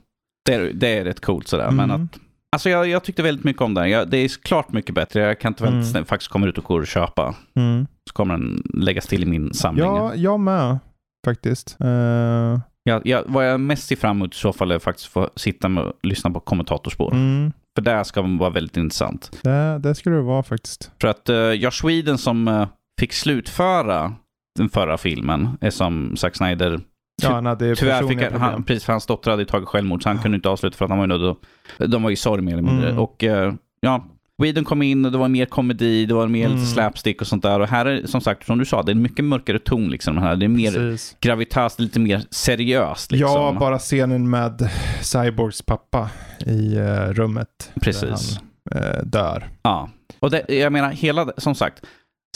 det är, det är rätt coolt sådär. Men Mm. att, alltså jag, jag tyckte väldigt mycket om den. Jag, det är klart mycket bättre. Jag kan inte vänta tills Mm. den faktiskt kommer ut och går att köpa. Mm. Så kommer den läggas till i min samling. Ja, jag med faktiskt. Eh, Jag, jag, vad jag mest ser fram emot i så fall är faktiskt få sitta med och lyssna på kommentatorspår. mm. För det ska vara väldigt intressant. det, det skulle det vara faktiskt. För att uh, Josh Whedon som eh, fick slutföra den förra filmen är som Zack Snyder Ja, han hade Tyvärr fick han, han, precis för hans dotter hade tagit självmord så han kunde inte avsluta för att han var att- De var i sorg mer eller mindre. Mm. Och eh, ja, Whedon kom in och det var mer komedi, det var mer Mm. lite slapstick och sånt där. Och här är som sagt, som du sa, det är en mycket mörkare ton liksom. Här. Det är mer Precis. gravitas, lite mer seriöst liksom. Ja, bara scenen med Cyborgs pappa i eh, rummet. Precis. Där han eh, dör. Ja. Och det, jag menar, hela, som sagt,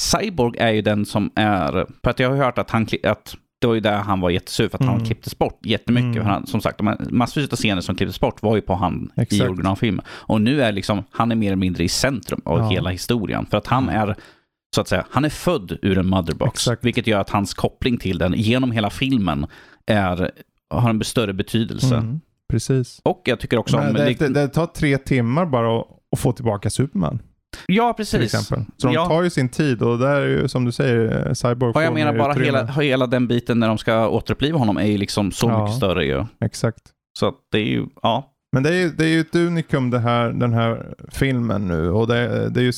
Cyborg är ju den som är, för att jag har hört att han, att det var ju där han var jättesur för att han Mm. klipptes bort jättemycket. Mm. För han, som sagt, massvis av scener som klipptes bort var ju på han i Exakt. originalfilmen. Och nu är liksom, han är mer eller mindre i centrum av Ja. hela historien. För att han är, så att säga, han är född ur en motherbox. Exakt. Vilket gör att hans koppling till den genom hela filmen är, har en större betydelse. Mm. Precis. Och jag tycker också Men om... det, det, det tar tre timmar bara att, att få tillbaka Superman. Ja, precis. Så de Ja. tar ju sin tid och där är ju som du säger, eh, Cyborg Och jag menar bara hela, hela den biten när de ska återuppliva honom är ju liksom så Ja. mycket större ju. Exakt. Så det är ju, ja. Men det är, ju- det är ju ett unikum det här, den här filmen nu och det, det är ju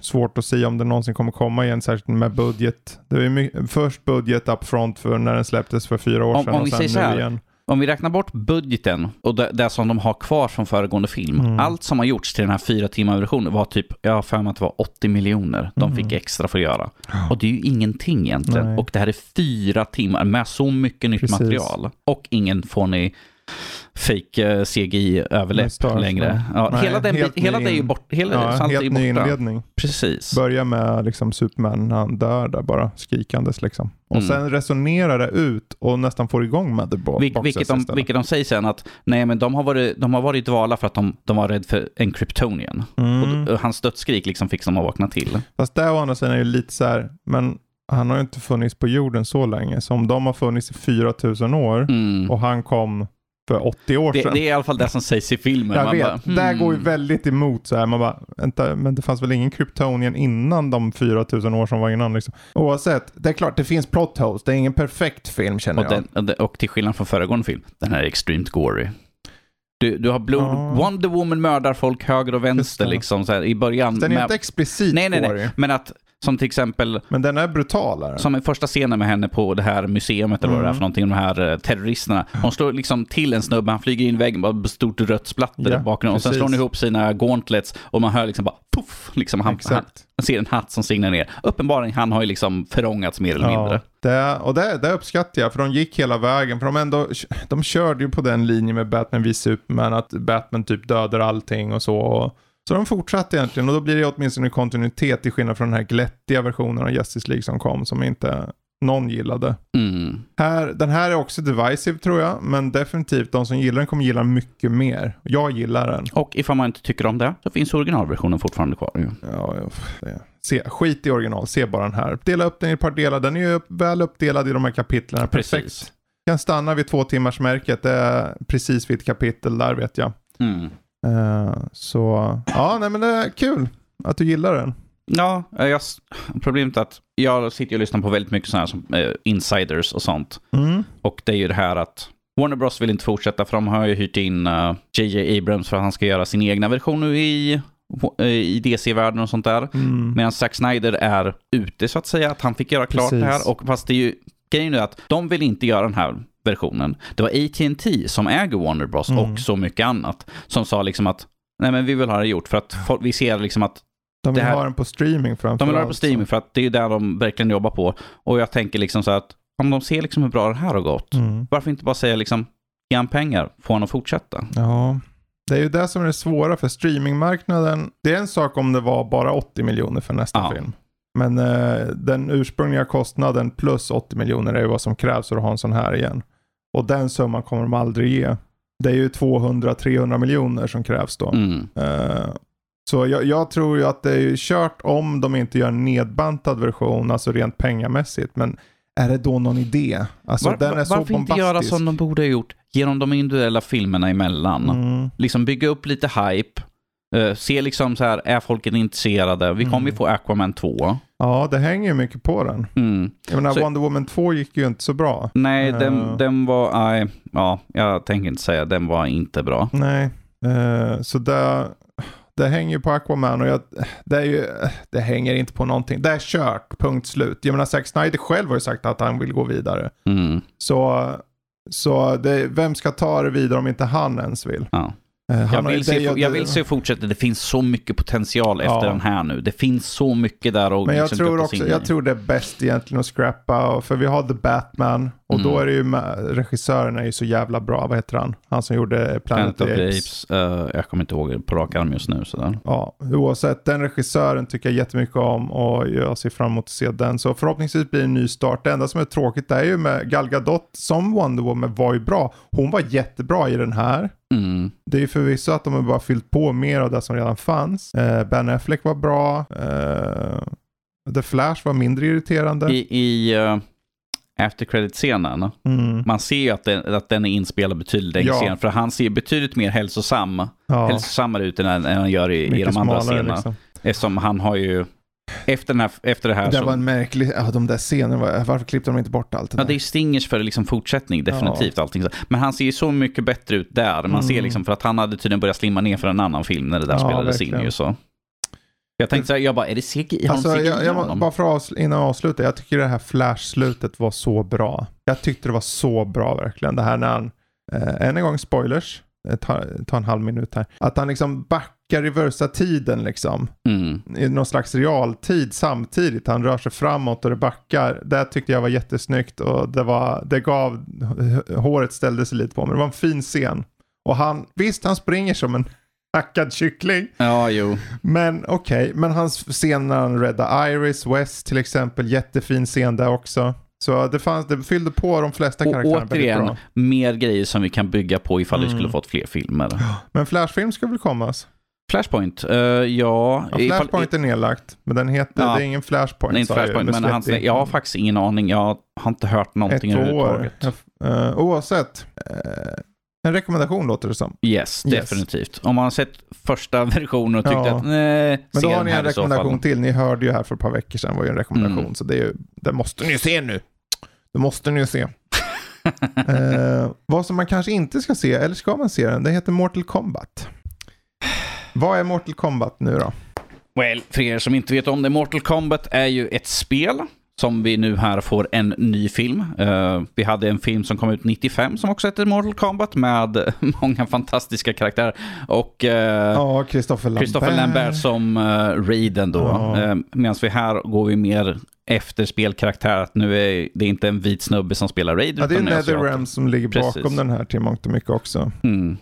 svårt att säga om det någonsin kommer komma igen, särskilt med budget. Det är ju först budget upfront för när den släpptes för fyra år Om- sedan om och vi sen nu igen. Om vi räknar bort budgeten och det, det som de har kvar från föregående film. Mm. Allt som har gjorts till den här fyra timmar versionen var typ, jag har för mig att det var 80 miljoner de Mm. fick extra för att göra. Och det är ju ingenting egentligen. Nej. Och det här är fyra timmar med så mycket nytt Precis. material. Och ingen fånig fake eh, Med CGI-överläpp längre. Ja, Nej, hela den, helt hela ny det är ju bort, hela Ja, allt är helt ny borta. inledning. Precis. Börjar med liksom Superman när han dör där bara skrikandes liksom. Och Mm. sen resonerar det ut och nästan får igång Motherbox Vil, vilket, de, vilket de säger sen att nej men de har varit, de har varit i dvala för att de, de var rädda för en kryptonian. Mm. Och, och hans dödsskrik liksom fick dem att vakna till. Fast det å andra sidan är ju lite så här, men han har ju inte funnits på jorden så länge. Så om de har funnits i 4000 år Mm. och han kom för 80 år Det, sedan. det är i alla fall det som sägs i filmen. jag Man vet, bara, det här går ju hmm. väldigt emot så här. Man bara, vänta, men det fanns väl ingen kryptonien innan de 4000 år som var innan liksom. Oavsett, det är klart det finns plot holes. Det är ingen perfekt film känner Och, jag. den, och till skillnad från föregående film, den här är extremt gory. Du, du har blod, Ja. Wonder Woman mördar folk höger och vänster liksom så här, i början. den är med- inte explicit nej, nej, nej. Men att, som till exempel, men den är brutalare. som i första scenen med henne på det här museet eller vad det är Mm. för någonting, de här eh, terroristerna. Hon slår liksom till en snubbe, han flyger in i väggen, bara stort rött splatter Ja, bakgrunden. Och sen slår hon ihop sina gauntlets och man hör liksom bara puff, liksom han, han, man ser en hatt som singlar ner. Uppenbarligen, han har ju liksom förångats mer eller mindre. det, och det, det uppskattar jag, för de gick hela vägen. För de, ändå, de körde ju på den linjen med Batman v Superman, att Batman typ dödar allting och så. Och, så de fortsatte egentligen och då blir det åtminstone kontinuitet till skillnad från den här glättiga versionen av Justice League som kom, som inte någon gillade. Mm. Här, den här är också divisive tror jag, men definitivt de som gillar den kommer gilla den mycket mer. Jag gillar den. Och ifall man inte tycker om det, så finns originalversionen fortfarande kvar. ju. Ja, det. Se, skit i original, se bara den här. Dela upp den i ett par delar, den är ju väl uppdelad i de här kapitlen. Perfekt. Precis. Kan stanna vid två timmars märket, det är precis vid ett kapitel där vet jag. Mm. Eh, så, ja nej men det är kul att du gillar den. Ja, eh, jag, problemet är att jag sitter och lyssnar på väldigt mycket sådana här som eh, insiders och sånt. Mm. Och det är ju det här att Warner Bros vill inte fortsätta för de har ju hyrt in eh, JJ Abrams för att han ska göra sin egna version nu i, i DC-världen och sånt där. Mm. Medan Zack Snyder är ute så att säga, att han fick göra klart Precis. det här. Och fast det är ju grejen är att de vill inte göra den här versionen. Det var AT&T som äger Warner Bros Mm. och så mycket annat som sa liksom att nej men vi vill ha det gjort för att vi ser liksom att De vill här- ha den på streaming framför de vill ha det på streaming för att det är där de verkligen jobbar på. Och jag tänker liksom så att om de ser liksom hur bra det här har gått, Mm. varför inte bara säga liksom ge han pengar, få honom att fortsätta. Ja, det är ju det som är det svåra för streamingmarknaden. Det är en sak om det var bara 80 miljoner för nästa Ja. film. Men eh, den ursprungliga kostnaden plus 80 miljoner är ju vad som krävs för att ha en sån här igen. Och den summan kommer de aldrig ge. Det är ju 200-300 miljoner som krävs då. Mm. Eh, så jag, jag tror ju att det är kört om de inte gör en nedbantad version, alltså rent pengamässigt. Men är det då någon idé? Alltså Var, den är så varför inte göra bombastisk. som de borde ha gjort genom de individuella filmerna emellan? Mm. Liksom bygga upp lite hype. Eh, se liksom så här, är folket intresserade? Vi kommer ju Mm. få Aquaman 2. Ja, det hänger ju mycket på den. Mm. Jag menar, Så- Wonder Woman 2 gick ju inte så bra. Nej, Ja. den, den var, nej, ja, jag tänker inte säga, den var inte bra. Nej, eh, så det, det hänger ju på Aquaman och jag, det, är ju, det hänger inte på någonting. Det är kört, punkt slut. Jag menar, Zack Snyder själv har ju sagt att han vill gå vidare. Mm. Så, så det, vem ska ta det vidare om inte han ens vill? Ja. Eh, Jag vill, se, jag vill se fortsätta. Det finns så mycket potential efter Ja. den här nu. Det finns så mycket där och Men jag liksom tror också, jag tror det är bäst egentligen att scrappa, för vi har The Batman och då Mm. är det ju, regissören är ju så jävla bra, vad heter han? Han som gjorde Planet, Planet of the Apes. Eh, jag kommer inte ihåg på rak arm just nu. Sådär. Ja, oavsett, den regissören tycker jag jättemycket om och jag ser fram emot att se den. Så förhoppningsvis blir det en ny start. Det enda som är tråkigt är ju med Gal Gadot som Wonder Woman var ju bra. Hon var jättebra i den här. Mm. Det är ju förvisso att de har bara fyllt på mer av det som redan fanns. Eh, ben Affleck var bra. Eh, The Flash var mindre irriterande. I, i uh, after credit-scenen, Mm. man ser ju att den, att den är inspelad betydligt längre Ja. sen, för han ser betydligt mer hälsosam, Ja, hälsosammare ut än, än han gör i, i de andra scenerna. liksom. Eftersom han har ju Efter, den här, efter det här Det så... var en märklig, ja, de där scenerna, var, varför klippte de inte bort allt det Ja, där? det är stingers för liksom fortsättning, definitivt. Allting. så. Men han ser ju så mycket bättre ut där. Man Mm. ser liksom, för att han hade tydligen börjat slimma ner för en annan film när det där Ja, spelades in verkligen. ju. Så. Jag tänkte så här, jag bara, är det CGI? Alltså, CGI jag, jag, bara för att innan jag avslutar, jag tycker det här Flash-slutet var så bra. Jag tyckte det var så bra verkligen. Det här när han, eh, än en gång spoilers, eh, ta, ta en halv minut här. Att han liksom backar, reversar tiden liksom. Mm. I någon slags realtid samtidigt. Han rör sig framåt och det backar. Det tyckte jag var jättesnyggt och det, var, det gav, håret ställde sig lite på mig. Det var en fin scen. Och han, visst han springer som en hackad kyckling. Ja, jo. Men okej, men hans scen när han räddar Iris West till exempel, jättefin scen där också. Så det, fanns, det fyllde på de flesta Och karaktärerna väldigt återigen, bra. mer grejer som vi kan bygga på ifall vi Mm. skulle fått fler filmer. Men Flashfilm ska väl komma? alltså? Flashpoint, eh, ja. Ja, ifall- Flashpoint är nedlagt, men den heter, Ja. det är ingen Flashpoint. Nej, inte Flashpoint, men han, släppt i- jag har faktiskt ingen aning. Jag har inte hört någonting Ett år. överhuvudtaget. Uh, oavsett. eh, en rekommendation låter det som. Yes, Yes. definitivt. Om man har sett första versionen och tyckte Ja. att nej, Men då har ni en rekommendation till. Ni hörde ju här för ett par veckor sedan var ju en rekommendation. Mm. Så det, är ju, det måste ni se nu. Det måste ni ju se. Eh, vad som man kanske inte ska se, eller ska man se den? Det heter Mortal Kombat. Vad är Mortal Kombat nu då? Well, för er som inte vet om det, Mortal Kombat är ju ett spel som vi nu här får en ny film. Eh, vi hade en film som kom ut 95 som också hette Mortal Kombat med många fantastiska karaktärer. Och eh, Ja, Christopher Lambert. Christopher Lambert som uh, Raiden då. Ja. Uh, Medan vi här går vi mer efter spelkaraktär. Att nu är det inte en vit snubbe som spelar Raiden. Ja, det är. NetherRealm som ligger bakom Precis. den här till mångt och mycket också. Mm.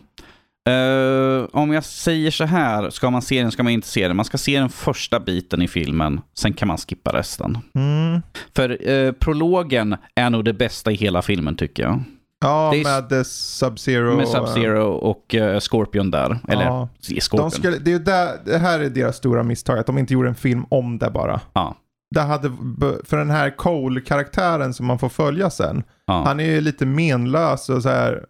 Eh, om jag säger så här, ska man se den, ska man inte se den. Man ska se den första biten i filmen, sen kan man skippa resten. Mm. För eh, prologen är nog det bästa i hela filmen tycker jag. Ja, är- med Sub-Zero. Med Sub-Zero och eh, Scorpion där. Eller Ja. Scorpion. De skulle, det, är där, det här är deras stora misstag, att de inte gjorde en film om det bara. Ja. Det hade, för den här Cole-karaktären som man får följa sen, Ja. han är ju lite menlös och så här.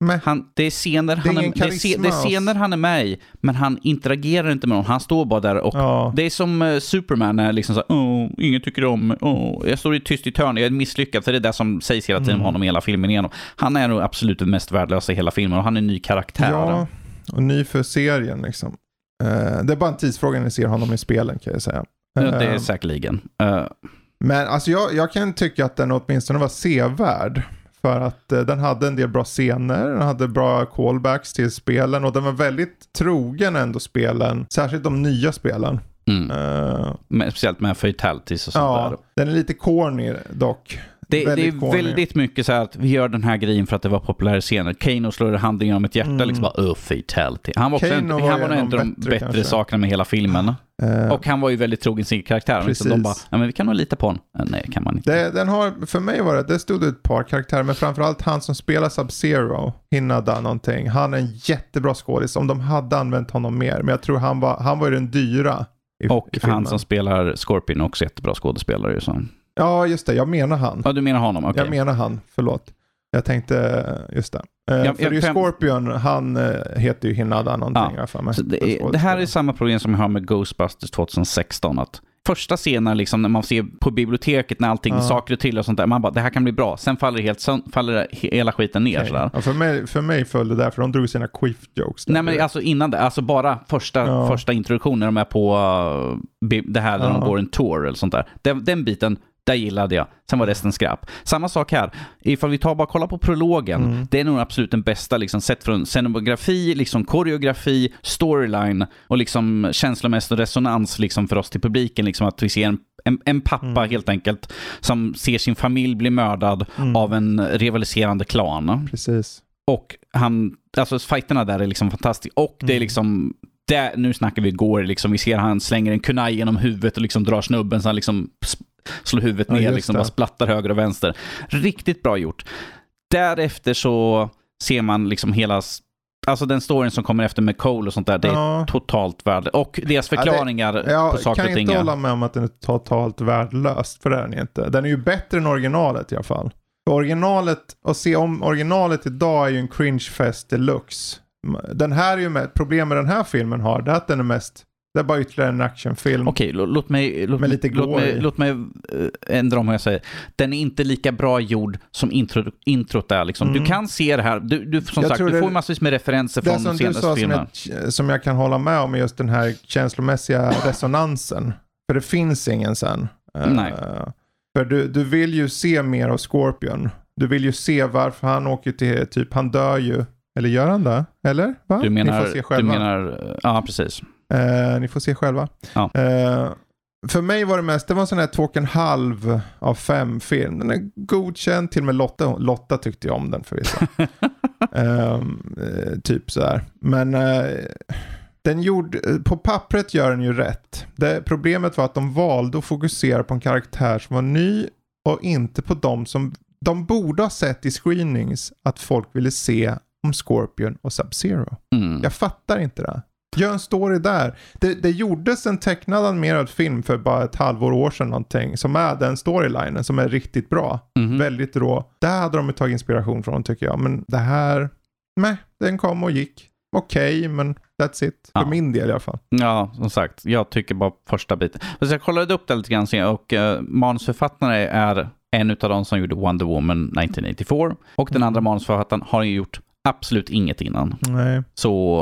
Men, Han, det är scener Det han är, det är, det är scener han är med i, men han interagerar inte med någon. Han står bara där och ja. Det är som eh, Superman när liksom så Åh, ingen tycker om. Åh, Jag står i tyst i ett hörn, jag är misslyckad. För det är det som sägs hela tiden om Mm. honom hela filmen igenom. Han är nog absolut den mest värdelösa i hela filmen och han är en ny karaktär. ja, och ny för serien liksom. Eh, det är bara en tidsfråga när ni ser honom i spelen kan jag säga. Ja, det är Eh, säkerligen. Men alltså jag, jag kan tycka att den åtminstone var sevärd. För att eh, den hade en del bra scener, den hade bra callbacks till spelen och den var väldigt trogen ändå spelen. Särskilt de nya spelen. mm. Men Speciellt med fatalities och sånt där. ja, den är lite corny dock. Det, det är väldigt corny. väldigt mycket så här att vi gör den här grejen för att det var populära scener. Kano slår handen genom ett hjärta, Mm. liksom bara oh, fatality. Han var också en, han var en av de bättre bättre, sakerna med hela filmen. Eh, Och han var ju väldigt trogen sin karaktär. Liksom de bara, ja men vi kan nog lita på honom. Eh, Nej, kan man inte. det, den har, för mig var det, det stod ett par karaktärer, men framförallt han som spelar Sub-Zero, Hinada någonting. Han är en jättebra skådis, om de hade använt honom mer. Men jag tror han var, han var ju den dyra i, Och i han som spelar Scorpion också jättebra skådespelare ju. Så. Ja, just det, jag menar han. Ja, du menar honom? Okej. Jag menar han, förlåt. Jag tänkte, just det. Eh, Ja, för ja, det är ju Scorpion, han eh, heter ju Hinada någonting. Ja, för mig. Det, det här är samma problem som jag har med Ghostbusters 2016. Att första scenen liksom, när man ser på biblioteket när allting Ja. saker och till och sånt där. Man bara, det här kan bli bra. Sen faller, helt, sön- faller hela skiten ner. Okej. Sådär. Ja, för, mig, för mig föll det där, för de drog sina quiff-jokes. där. Nej men alltså innan det, alltså bara första, Ja. första introduktionen när de är på uh, det här där de går en tour eller sånt där. Den, den biten, där gillade jag. Sen var resten skräp. Samma sak här. Ifall vi tar bara kolla på prologen. Mm. Det är nog absolut den bästa, liksom, sett från scenografi, liksom koreografi, storyline och liksom känslomässig resonans liksom, för oss till publiken. Liksom, att vi ser en, en, en pappa Mm. helt enkelt som ser sin familj bli mördad Mm. av en rivaliserande klan. Precis. Och han, alltså fighterna där är liksom fantastiska. Och det är Mm. liksom, där, nu snackar vi går liksom, vi ser han slänger en kunai genom huvudet och liksom drar snubben så han liksom slår huvudet Ja, ner, liksom bara splattar höger och vänster. Riktigt bra gjort. Därefter så ser man liksom hela, alltså den storyn som kommer efter med Cole och sånt där, det är Ja. totalt värde. Och deras Ja, det- förklaringar på Jag saker kan och ting. inte är- hålla med om att den är totalt värdelöst, för det är den inte. Den är ju bättre än originalet i alla fall. För originalet, att se om originalet idag är ju en cringe fest deluxe. Den här är ju med, problem med den här filmen har, det är att den är mest, Det är bara ytterligare en actionfilm. Okej, lå- låt mig, låt, mig- låt, mig, låt mig eh, ändra om vad jag säger. Den är inte lika bra gjord som intro, introt är. Liksom. Du Mm. kan se det här. Du, du, som Jag sagt, du det- får massvis med referenser Det från som de du sa senaste som filmerna. jag, som jag kan hålla med om är just den här känslomässiga resonansen. För det finns ingen sen. Eh, Nej. för du, du vill ju se mer av Scorpion. Du vill ju se varför han åker till, typ han dör ju. Eller gör han det? Eller? Va? Du menar, Ni får se du själva. menar, ja precis. Eh, ni får se själva. Ja. Eh, för mig var det mest, det var en sån här två och en halv av fem film. Den är godkänd, till och med Lotta, Lotta tyckte jag om den förvisso. Ehm, eh, typ sådär. Men eh, den gjorde, på pappret gör den ju rätt. Det, problemet var att de valde att fokusera på en karaktär som var ny och inte på de som de borde ha sett i screenings att folk ville se om Scorpion och Sub-Zero. Mm. Jag fattar inte det. Gör en story där. Det, det gjordes en tecknad animerad film för bara ett halvår år sedan någonting. Som är den storylinen som är riktigt bra. Mhm. Väldigt rå. Där hade de tagit inspiration från tycker jag. Men det här, nej, den kom och gick. Okej, men that's it. För Ja. min del i alla fall. Ja, som sagt, jag tycker bara första biten. Fast jag kollade upp det lite grann sen och uh, manusförfattare är en av de som gjorde Wonder Woman 1984 och den Mm. andra manusförfattaren har ju gjort absolut inget innan. Nej, Så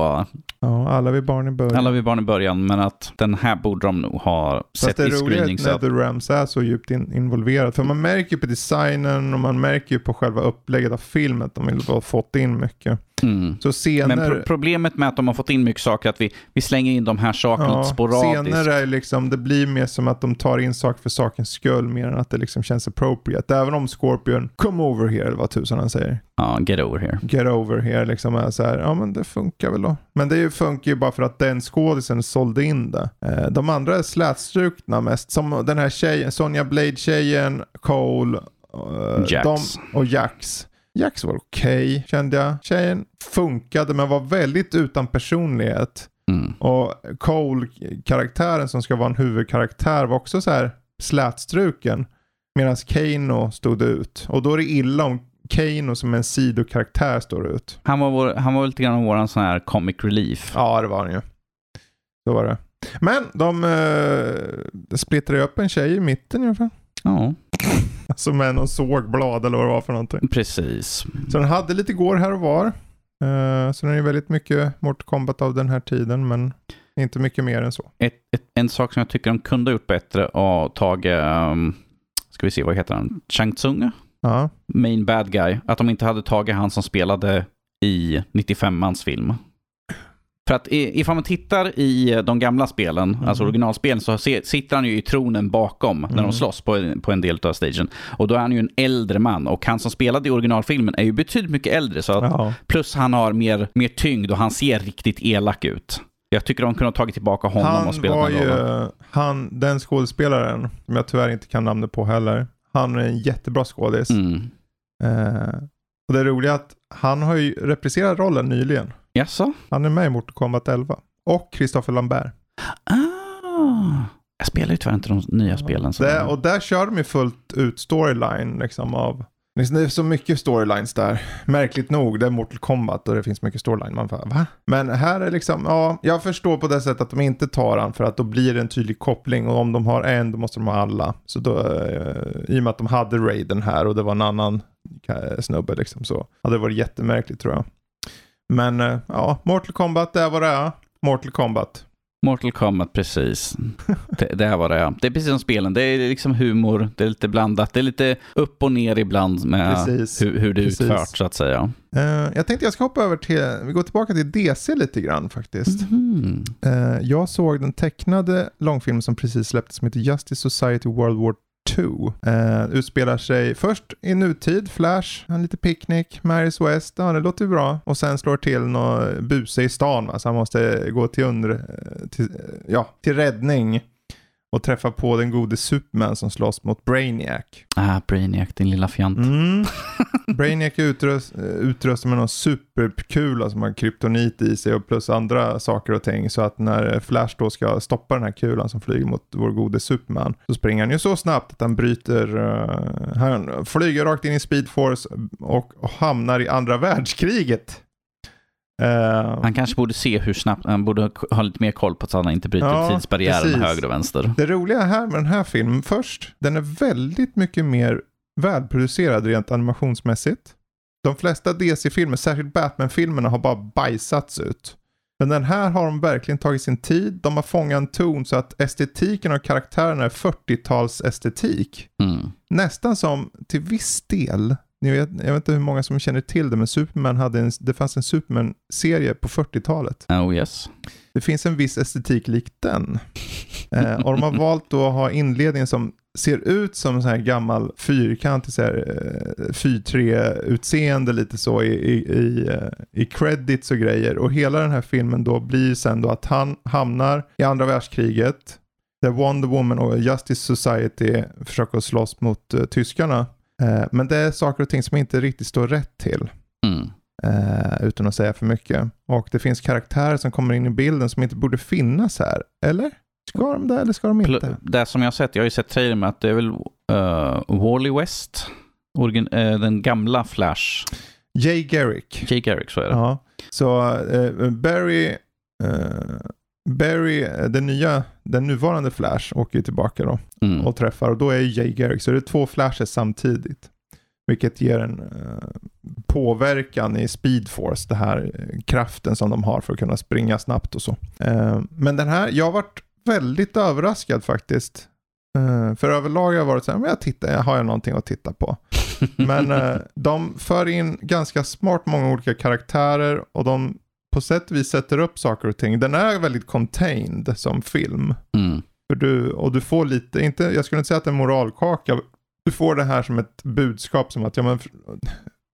ja, alla vi barn i början. alla vi barn i början, men att den här borde de nog ha Fast sett det i roliga är screening. att Så att, NetherRealms är så djupt in, involverad. För man märker ju på designen och man märker ju på själva upplägget av filmen att de vill ha fått in mycket. Mm. Så scener... Men pro problemet med att de har fått in mycket saker är att vi, vi slänger in de här sakerna Ja, sporadiskt. scener är liksom, det blir mer som att de tar in saker för sakens skull mer än att det liksom känns appropriate. Även om Scorpion, come over here, eller vad tusan han säger. Ja, get over here. Get over here, liksom är så här, ja men det funkar väl då. Men det funkar ju bara för att den skådisen sålde in det. Eh, de andra är slätstrukna mest, som den här tjejen, Sonja Blade-tjejen, Cole, eh, Jax. De, och Jax. Jax var okej, kände jag. Tjejen funkade men var väldigt utan personlighet. Mm. Och Cole-karaktären som ska vara en huvudkaraktär var också så här slätstruken. Medan Kano stod ut. Och då är det illa om Kano som en sidokaraktär står ut. Han, var vår, han var lite grann våran sån här comic relief. Ja, det var han ju. Så var det. Men de eh, splittrade upp en tjej i mitten i alla fall. Ja, Alltså med någon sågblad eller vad det var för någonting. precis. Så den hade lite går här och var. Eh, så den är väldigt mycket Mortal Kombat av den här tiden men inte mycket mer än så. Ett, ett, en sak som jag tycker de kunde ha gjort bättre och tagit, um, ska vi se, vad heter han? Chang Tsung? Ja. Main bad guy. Att de inte hade tagit han som spelade i 95-mans film. För att ifall man tittar i de gamla spelen, Mm. alltså originalspelen, så sitter han ju i tronen bakom när Mm. de slåss på, på en del av stagen. Och då är han ju en äldre man och han som spelade i originalfilmen är ju betydligt mycket äldre. Så att, ja. Plus han har mer, mer tyngd och han ser riktigt elak ut. Jag tycker de kunde ha tagit tillbaka honom och Han spelat var ju, han, den skådespelaren, som jag tyvärr inte kan namnet på heller, han är en jättebra skådis. Mm. Eh, och det är roliga är att han har ju repriserat rollen nyligen. Jaså? Han är med i Mortal Kombat 11. Och Christopher Lambert. Ah. Jag spelar ju tyvärr inte de nya spelen. Så. Det, och där kör de ju fullt ut storyline liksom av liksom, Det är så mycket storylines där. Märkligt nog, det är Mortal Kombat och det finns mycket storyline. Man bara, va? Men här är liksom, ja, jag förstår på det sättet att de inte tar han för att då blir det en tydlig koppling och om de har en då måste de ha alla. Så då, eh, i och med att de hade Raiden här och det var en annan snubbe liksom så hade det varit jättemärkligt tror jag. Men eh, ja, Mortal Kombat, det är vad det är. Mortal Kombat. Mortal Kombat, precis. Det, det här var det. Det är precis som spelen. Det är liksom humor, det är lite blandat. Det är lite upp och ner ibland med Precis. hur, hur det är utfört så att säga. Eh, jag tänkte jag ska hoppa över till, vi går tillbaka till DC lite grann faktiskt. Mhm. Eh, jag såg den tecknade långfilm som precis släpptes som heter Justice Society World War 2. Eh, utspelar sig först i nutid, Flash, en lite picknick, Marys West, ja det låter ju bra. Och sen slår till någon buse i stan va? så han måste gå till, under, eh, till, eh, ja, till räddning. Och träffa på den gode Superman som slåss mot Brainiac. Ah, Brainiac, din lilla fjant. Mm. Brainiac är utrust, eh, utrustad med någon superkula som har kryptonit i sig och plus andra saker och ting. Så att när Flash då ska stoppa den här kulan som flyger mot vår gode Superman så springer han ju så snabbt att han bryter, eh, han flyger rakt in i Speed Force och, och hamnar i andra världskriget. Eh, Han kanske borde se hur snabbt, han borde ha lite mer koll på att han inte bryter Ja, tidsbarriären precis. höger och vänster. Det roliga här med den här filmen, först, den är väldigt mycket mer välproducerad rent animationsmässigt. De flesta DC-filmer, särskilt Batman-filmerna, har bara bajsats ut. Men den här har de verkligen tagit sin tid. De har fångat en ton så att estetiken av karaktärerna är 40-tals estetik. Mm. Nästan som till viss del, ni vet, jag vet inte hur många som känner till det, men Superman hade en, det fanns en Superman-serie på 40-talet. Oh yes. Det finns en viss estetik lik den. Eh, och de har valt att ha inledningen som ser ut som en sån här gammal fyrkantig så här, eh, 4-3-utseende lite så i, i, i, eh, i credits och grejer. Och hela den här filmen då blir sen då att han hamnar i andra världskriget. Där Wonder Woman och Justice Society försöker slåss mot eh, tyskarna. Eh, men det är saker och ting som inte riktigt står rätt till. Mm. Eh, utan att säga för mycket. Och det finns karaktärer som kommer in i bilden som inte borde finnas här. Eller? Ska de det eller ska de inte? Det som jag har sett, jag har ju sett trailern med att det är väl uh, Wally West, origin, eh, den gamla Flash, Jay Garrick. Jake Garrick så är det. Ja. Så eh, Barry, eh, Barry, eh, den nya, den nuvarande Flash åker ju tillbaka då Mm. och träffar och då är ju Jay Garrick. Så det är två Flashes samtidigt. Vilket ger en eh, påverkan i Speed Force, det här eh, kraften som de har för att kunna springa snabbt och så. Eh, men den här, jag har varit väldigt överraskad faktiskt. För överlag har jag varit så här, men jag tittar, jag har jag någonting att titta på. Men de för in ganska smart många olika karaktärer och de på sätt och vis sätter upp saker och ting. Den är väldigt contained som film. Mm. För du, och du får lite, inte, jag skulle inte säga att det är en moralkaka. Du får det här som ett budskap som att ja, men,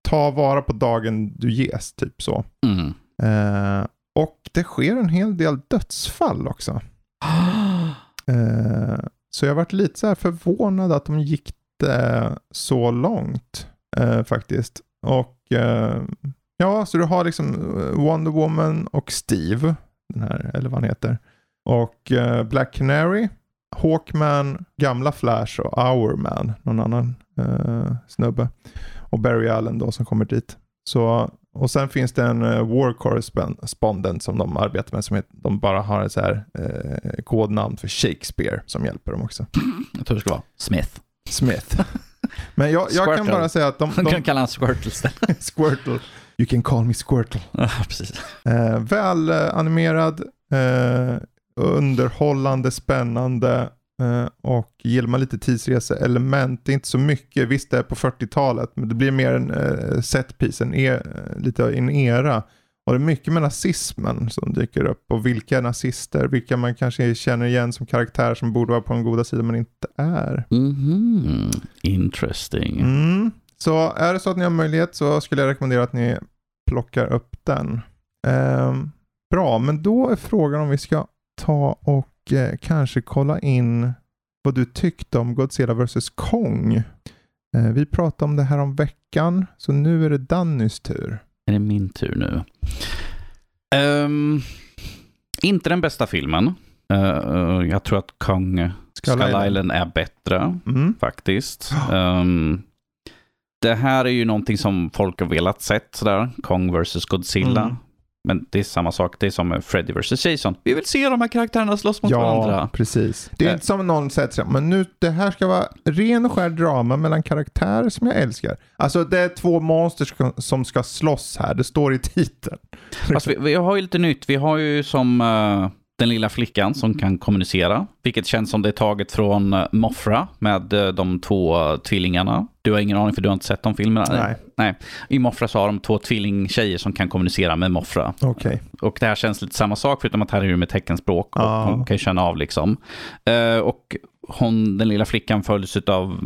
ta vara på dagen du ges, typ så. Mm. Eh, och det sker en hel del dödsfall också. Eh, så jag varit lite så här förvånad att de gick det så långt eh, faktiskt. Och eh, ja, så du har liksom eh, Wonder Woman och Steve, den här, eller vad han heter. Och eh, Black Canary, Hawkman, gamla Flash och Hourman, någon annan eh, snubbe. Och Barry Allen då som kommer dit. Så, och sen finns det en eh, War Correspondent som de arbetar med som heter, de bara har ett så här eh, kodnamn för Shakespeare som hjälper dem också. Jag tror det ska vara Smith. Smith. Men jag, jag kan bara säga att de, Man kan de kalla honom Squirtle istället. Squirtle. You can call me Squirtle. Ja, precis. Eh, väl eh, animerad, eh, underhållande, spännande eh, och gillar man lite tidsreseelement, det är inte så mycket, visst det är på 40-talet, men det blir mer en eh, setpiece, en e lite en era. Och det är mycket med nazismen som dyker upp och vilka nazister, vilka man kanske känner igen som karaktär som borde vara på den goda sidan men inte är. Mhm. Interesting. Mm. Så är det så att ni har möjlighet så skulle jag rekommendera att ni plockar upp den. Ehm, bra, men då är frågan om vi ska ta och eh, kanske kolla in vad du tyckte om Godzilla vs Kong. Eh, vi pratade om det här om veckan, så nu är det Dannys tur. Är det min tur nu? Ehm, inte den bästa filmen. Eh, jag tror att Kong Skull Island. Island är bättre Mm. faktiskt. Ehm, det här är ju någonting som folk har velat sett sådär. Kong vs Godzilla. Mm. Men det är samma sak. Det är som Freddy vs Jason. Vi vill se de här karaktärerna slåss mot Ja, varandra. precis. Det är Eh. inte som någon säger men nu det här ska vara ren och skär drama mellan karaktärer som jag älskar. Alltså det är två monster som ska slåss här, det står i titeln. Fast vi, vi har ju lite nytt. Vi har ju som eh, den lilla flickan som kan kommunicera. Vilket känns som det är taget från uh, Mothra med eh, de två eh, tvillingarna. Du har ingen aning för du har inte sett de filmerna? Nej. Nej. I Mothra så har de två tvillingtjejer som kan kommunicera med Mothra. Okej. Och det här känns lite samma sak förutom att här är det med teckenspråk och Ja. hon kan ju känna av liksom. Eh, och hon, den lilla flickan följs av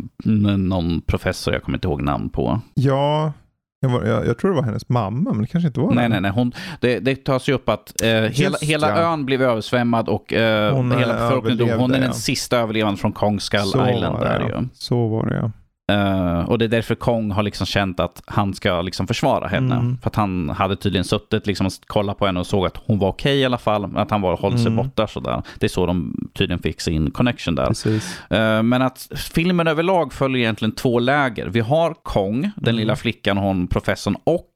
någon professor jag kommer inte ihåg namn på. Ja, jag, var, jag, jag tror det var hennes mamma, men det kanske inte var Nej, det. nej, nej. Hon, det, det tas ju upp att eh, hela, hela ja. ön blev översvämmad och eh, Hon, eh, hela befolkningen dog. Hon är den ja. sista överlevande från Kong Skull Så Island. Där, ja. Så var det ja. Eh, och det är därför Kong har liksom känt att han ska liksom försvara henne. Mm. För att han hade tydligen suttit liksom och kollat på henne och såg att hon var okej i alla fall. Att han var hållit sig Mm. borta sådär. Det är så de tydligen fick sin connection där. Eh, Men att filmen överlag följer egentligen två läger. Vi har Kong, den Mm. lilla flickan, hon professorn och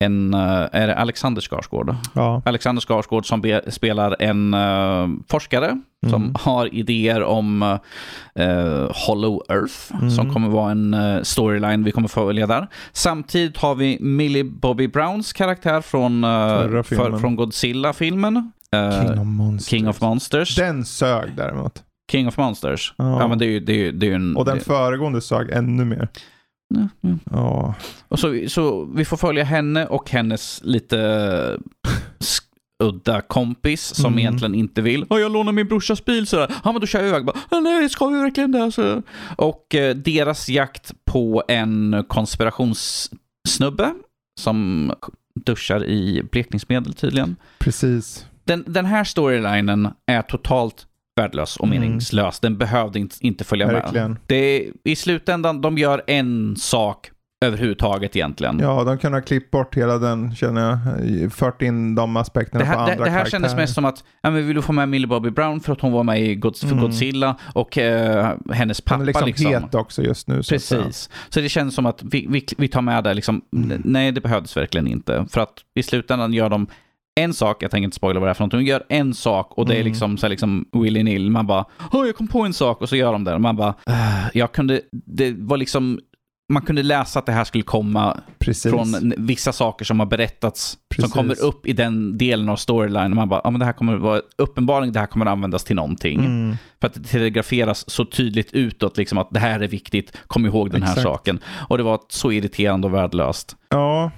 en, eh, är det Alexander Skarsgård? Ja. Alexander Skarsgård som be, spelar en uh, forskare som Mm. har idéer om uh, Hollow Earth, Mm. som kommer vara en uh, storyline vi kommer följa där. Samtidigt har vi Millie Bobby Browns karaktär från, för, från Godzilla-filmen. King of Monsters. King of Monsters. Den sög däremot. King of Monsters. Ja. Ja, men det är ju, det är det är en... Och den det- föregående sög ännu mer. Ja, ja. Ja. Och så, så vi får följa henne och hennes lite udda kompis som Mm. egentligen inte vill. Ja, jag lånar min brorsas bil sådär. Ja, men då kör jag iväg. Bara, "Ah, Nej, ska vi verkligen det? Så. Och eh, deras jakt på en konspirationssnubbe som duschar i blekningsmedel tydligen. Precis. Den, den här storylinen är totalt värdelös och Mm. meningslös. Den behövde inte, inte följa med. Verkligen. Det är, I slutändan, de gör en sak överhuvudtaget egentligen. Ja, de kunde ha klippt bort hela den, känner jag. Fört in de aspekterna Det på här, andra det, det här kändes karaktärer. mest som att, ja, men vill du få med Millie Bobby Brown för att hon var med i för Mm. Godzilla och eh, hennes pappa Han är liksom, liksom. het också just nu. så. Precis. Så det känns som att vi, vi, vi tar med det liksom. Mm. Nej, det behövdes verkligen inte. För att i slutändan gör de en sak, jag tänker inte spoila vad det är för någonting, de gör en sak och det är Mm. liksom så här liksom willy nil. Man bara, åh jag kom på en sak och så gör de det. Man bara, "Ah, jag kunde, det var liksom, man kunde läsa att det här skulle komma Precis. från vissa saker som har berättats Precis. som kommer upp i den delen av storyline. Man bara, ja men det här kommer vara, uppenbarligen det här kommer användas till någonting. Mm. För att det telegraferas så tydligt utåt liksom att det här är viktigt, kom ihåg den här Exakt. saken. Och det var så irriterande och värdelöst. Ja.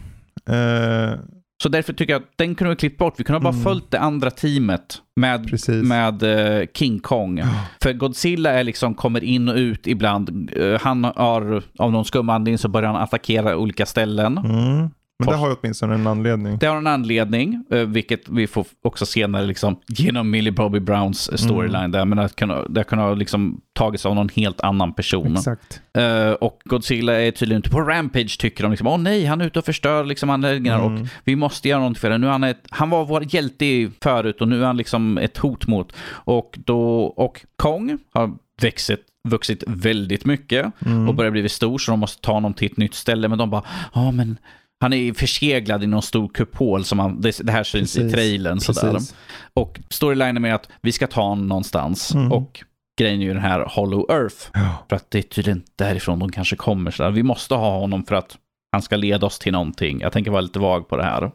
Eh, Så därför tycker jag att den kunde vi klippt bort. Vi kunde ha bara Mm. följt det andra teamet med, precis. med eh, King Kong. Ja. För Godzilla är liksom, kommer in och ut ibland. Eh, han har, av någon skum anledning så börjar han attackera olika ställen. Mm. Men det har ju åtminstone en anledning. Det har en anledning, eh, vilket vi får också senare liksom, genom Millie Bobby Browns eh, storyline. Mm. Där, men det kan, det kan ha liksom tagits av någon helt annan person. Exakt. Eh, och Godzilla är tydligen ute på rampage tycker de. Liksom, Åh nej, han är ute och förstör liksom, anläggningar Mm. och vi måste göra någonting för det. Nu är han, ett, han var vår hjälte förut och nu är han liksom ett hot mot. Och, då, och Kong har växit, vuxit väldigt mycket Mm. och börjar bli stor så de måste ta honom till ett nytt ställe. Men de bara, ja men han är förseglad i någon stor kupol som han, det, det här syns i Precis. trailern. Sådär. Precis. Och storylinen är att vi ska ta honom någonstans. Mm. Och grejen är ju den här Hollow Earth. Ja. För att det är tydligen därifrån de kanske kommer. Så där. Vi måste ha honom för att han ska leda oss till någonting. Jag tänker vara lite vag på det här.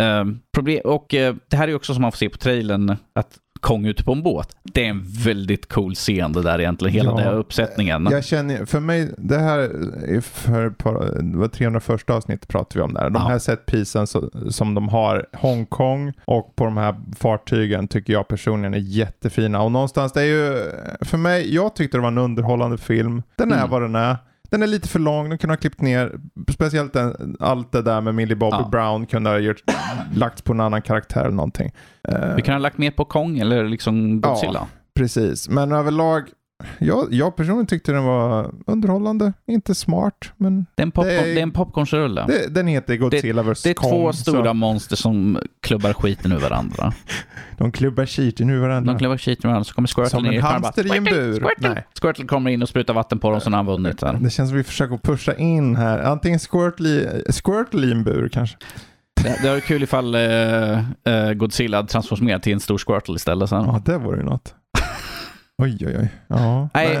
Ehm, problem, och eh, det här är också som man får se på trailern att Kong ute på en båt. Det är en väldigt cool scen det där egentligen, hela Ja. den här uppsättningen. Jag känner, för mig, det här är för det var 301 avsnitt pratade vi om där. De Ja. här setpisen som de har Hongkong och på de här fartygen tycker jag personligen är jättefina. Och någonstans, det är ju, för mig, jag tyckte det var en underhållande film. Den är Mm. vad den är. Den är lite för lång, den kunde ha klippt ner, speciellt den, allt det där med Millie Bobby Ja. Brown kunde ha gjort, lagts på en annan karaktär eller någonting. Vi kan ha lagt mer på Kong eller liksom Godzilla. Precis, men överlag, jag, jag personligen tyckte den var underhållande. Inte smart, men Det är en, popcorn, Det det är- är... en popcornsrulle. Det, det, den heter Godzilla vs. det är Kong. två stora så monster som klubbar skiten ur varandra. De klubbar skiten ur varandra. De klubbar skiten ur varandra så kommer Squirtle Som ner en i hamster i en bur. Squirtle. Nej. Squirtle kommer in och sprutar vatten på dem så har han vunnit. Här. Det känns som vi försöker pusha in här. Antingen Squirtle i, Squirtle i en bur kanske. Det, det var kul ifall eh, eh, Godzilla hade transformerat till en stor Squirtle istället. Sen. Ja, det vore ju något. Oj, oj, oj. Ja, Nej,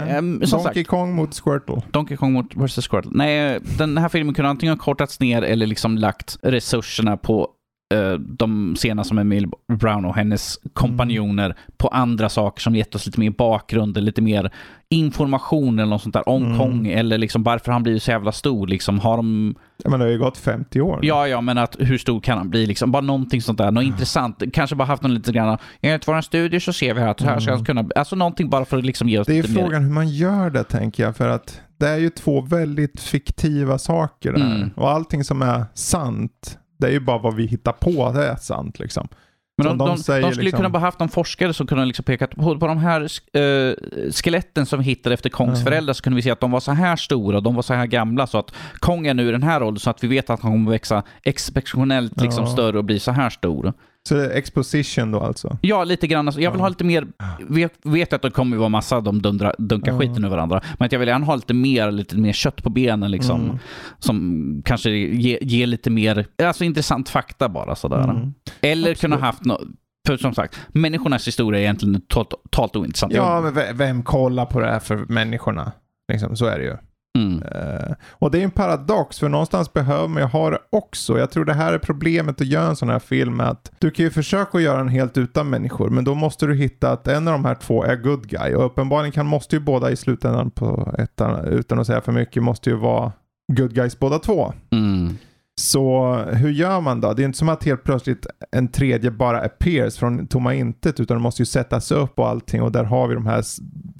som Donkey sagt. Kong mot Squirtle. Donkey Kong mot vs. Squirtle. Nej, den här filmen kunde antingen ha kortats ner eller liksom lagt resurserna på eh, de scener som Emil Brown och hennes kompanjoner på andra saker som gett oss lite mer bakgrund, lite mer information eller något sånt där om Mm. Kong eller liksom varför han blivit så jävla stor. Liksom, har de Ja, men det har ju gått 50 år. nu. Ja, ja, men att hur stor kan han bli? Liksom, bara någonting sånt där, något intressant. Kanske bara haft någon lite grann, enligt våra studier så ser vi att det här ska Mm. kunna, alltså någonting bara för att liksom ge oss Det är ju lite mer. frågan hur man gör det tänker jag. För att det är ju två väldigt fiktiva saker där. Mm. Och allting som är sant, det är ju bara vad vi hittar på, det är sant liksom. Men de, de de, de, säger skulle liksom- kunna bara haft någon forskare som kunde liksom pekat på, på de här eh, skeletten som vi hittade efter Kongs Ja. föräldrar så kunde vi se att de var så här stora, de var så här gamla så att Kong är nu i den här åldern så att vi vet att han kommer växa exceptionellt liksom Ja. större och bli så här stor. Så exposition då alltså? Ja, lite grann. Alltså, jag vill Ja. ha lite mer... Vet, vet att det kommer vara massa de dundra, dunkar Ja. skiten ur varandra. Men att jag vill gärna ha lite mer, lite mer kött på benen liksom. Mm. Som kanske ger ger lite mer alltså, intressant fakta bara sådär. Mm. Eller Absolut. kunna haft något... För som sagt, människornas historia är egentligen totalt, ointressant. Ja, men ve- vem kollar på det här för människorna? Liksom, så är det ju. Mm. Eh, och det är en paradox, för någonstans behöver man ju ha det också. Jag tror det här är problemet att göra en sån här film, att du kan ju försöka göra den helt utan människor, men då måste du hitta att en av de här två är good guy. Och uppenbarligen kan, måste ju båda i slutändan på ettan, utan att säga för mycket, måste ju vara good guys båda två. Mm. Så hur gör man då? Det är inte som att helt plötsligt en tredje bara appears från tomma intet utan det måste ju sättas upp och allting och där har vi de här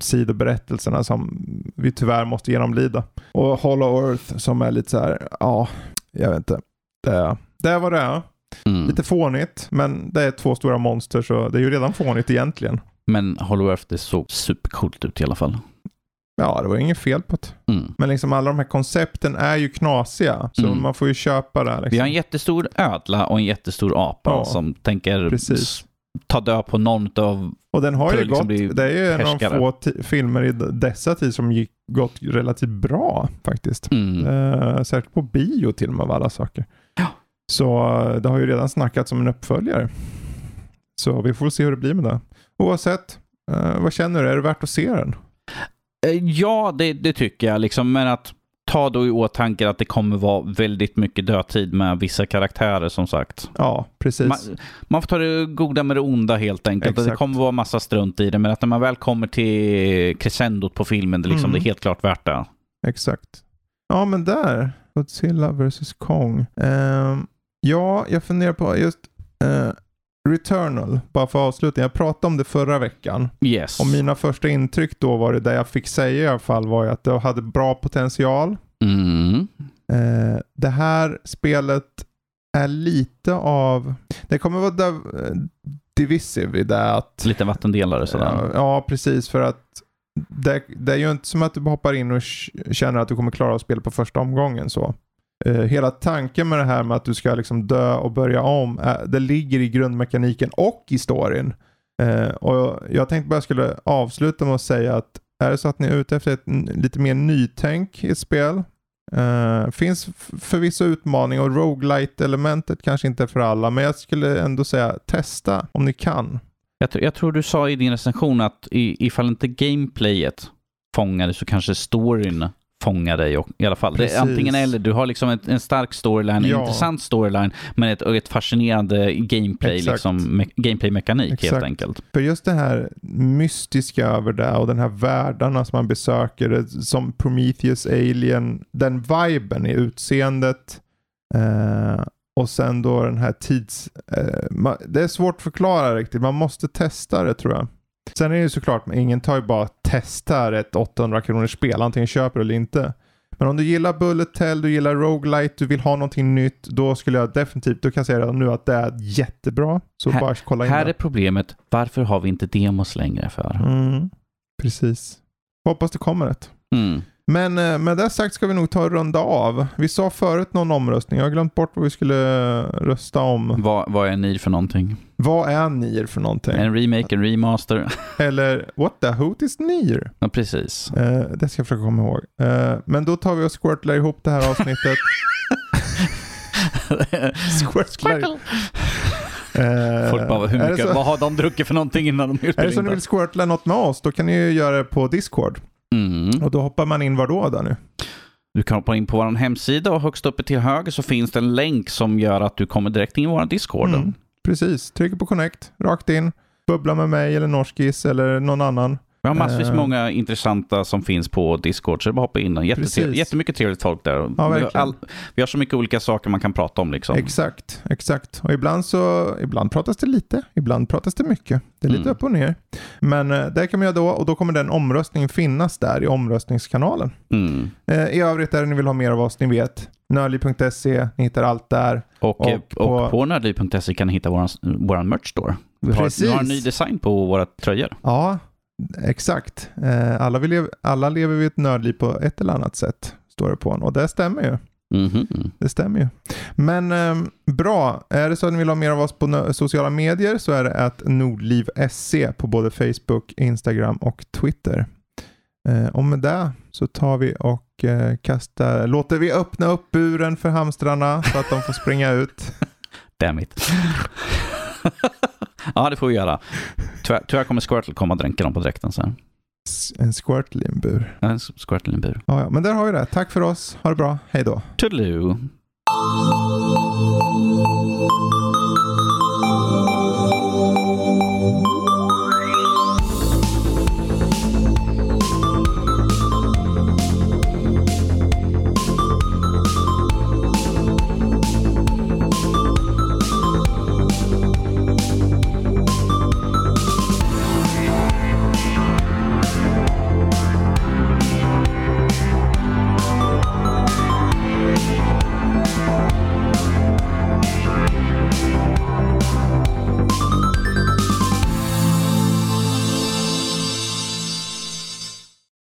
sidoberättelserna som vi tyvärr måste genomlida. Och Hollow Earth som är lite så här, ja, jag vet inte. Det det vad det är. Mm. Lite fånigt, men det är två stora monster så det är ju redan fånigt egentligen. Men Hollow Earth, det såg supercoolt ut i alla fall. Ja, det var inget fel på det. Mm. Men liksom alla de här koncepten är ju knasiga, så Mm. man får ju köpa det. Liksom. Vi har en jättestor ödla och en jättestor apa Ja, som tänker precis. ta död på någon av... Och den har ju liksom gått, bli det är ju en av få filmer i dessa tider som gick, gått relativt bra faktiskt. Mm. Eh, särskilt på bio till och med av alla saker. Ja. Så eh, det har ju redan snackats om en uppföljare. Så vi får se hur det blir med det. Oavsett, eh, vad känner du? Är det värt att se den? Eh, Ja, det, det tycker jag. Liksom, men att ta då i åtanke att det kommer vara väldigt mycket dödtid med vissa karaktärer som sagt. Ja, precis. Man, man får ta det goda med det onda helt enkelt. Det Exakt. kommer vara massa strunt i det, men att när man väl kommer till crescendot på filmen, det, liksom, Mm. det är helt klart värt det. Exakt. Ja, men där. Godzilla vs Kong. Ehm, ja, jag funderar på just eh, Returnal, bara för avslutning. Jag pratade om det förra veckan. Yes. Och mina första intryck då var det, det jag fick säga i alla fall, var ju att det hade bra potential. Mm. Eh, det här spelet är lite av, det kommer vara div- divisive i det att Lite vattendelare sådär. Ja, precis. För att det, det är ju inte som att du hoppar in och känner att du kommer klara av spelet på första omgången. så. Eh, hela tanken med det här med att du ska liksom dö och börja om, eh, det ligger i grundmekaniken och i storyn. Eh, och jag tänkte bara jag skulle avsluta med att säga att är det så att ni är ute efter ett lite mer nytänk i ett spel, eh, finns förvisso utmaning och roguelite elementet kanske inte är för alla, men jag skulle ändå säga testa om ni kan. Jag, tr- jag tror du sa i din recension att i, ifall inte gameplayet fångade så kanske storyn fångar dig och, i alla fall. Det är antingen eller. Du har liksom ett, en stark storyline, en Ja. intressant storyline, men ett, ett fascinerande gameplay, Exakt. liksom, me, gameplay-mekanik helt Exakt. enkelt. För just det här mystiska över det och den här världarna som man besöker, det, som Prometheus, Alien, den viben i utseendet eh, och sen då den här tids... Eh, det är svårt att förklara riktigt, man måste testa det tror jag. Sen är det ju såklart, ingen tar ju bara testar ett 800 kronors spel, antingen köper eller inte. Men om du gillar Bullet Hell, du gillar Roguelite, du vill ha någonting nytt, då skulle jag definitivt, då kan jag säga redan nu att det är jättebra. Så Här- bara kolla in Här det. är problemet, varför har vi inte demos längre för? Mm, precis. Hoppas det kommer ett. Mm. Men eh, med det sagt ska vi nog ta och runda av. Vi sa förut någon omröstning. Jag har glömt bort vad vi skulle rösta om. Vad, vad är ni för någonting? Vad är NIR för någonting? En remake, en remaster? Eller what the hoot is NIR? ja, precis. Eh, det ska jag försöka komma ihåg. Eh, men då tar vi och squirtlar ihop det här avsnittet. squirtlar. Eh, Folk bara, hur är mycket, så- vad har de druckit för någonting innan de Är spelar det så ni vill squirtla något med oss, då kan ni ju göra det på Discord. Mm. Och då hoppar man in var då, där nu? Du kan hoppa in på vår hemsida och högst uppe till höger så finns det en länk som gör att du kommer direkt in i vår Discord. Mm, precis, trycker på connect, rakt in, bubbla med mig eller Norskis eller någon annan. Vi har massvis Eh. många intressanta som finns på Discord, så det är bara hoppa in. Precis. jättemycket trevligt folk där. Ja, vi, har verkligen. vi har så mycket olika saker man kan prata om. Liksom. Exakt, exakt. Och ibland så, ibland pratas det lite, ibland pratas det mycket. Det är lite Mm. upp och ner. Men eh, det kan man göra då och då kommer den omröstningen finnas där i omröstningskanalen. Mm. Eh, I övrigt är det ni vill ha mer av oss, ni vet. Nördliv.se, ni hittar allt där. Och, Och och, på- och på nördliv.se kan ni hitta vår våran merch store. Vi har, vi har en ny design på våra tröjor. Ja, exakt. Eh, alla, vi lev, alla lever vi ett nördliv på ett eller annat sätt, står det på. Och det stämmer ju. Mhm. Det stämmer ju. Men eh, bra, är det så att ni vill ha mer av oss på sociala medier så är det att nordliv.se på både Facebook, Instagram och Twitter. Eh, och med det så tar vi och eh, kastar, låter vi öppna upp buren för hamstrarna så att de får springa ut. Damn it. ja, det får vi göra. Tyvärr, tyvärr kommer Squirtle komma och dränka dem på dräkten sen. En squirtle i en bur. Ja, en Squirtle i en bur. Ja, ja, men där har vi det. Tack för oss. Ha det bra. Hej då. Toodaloo.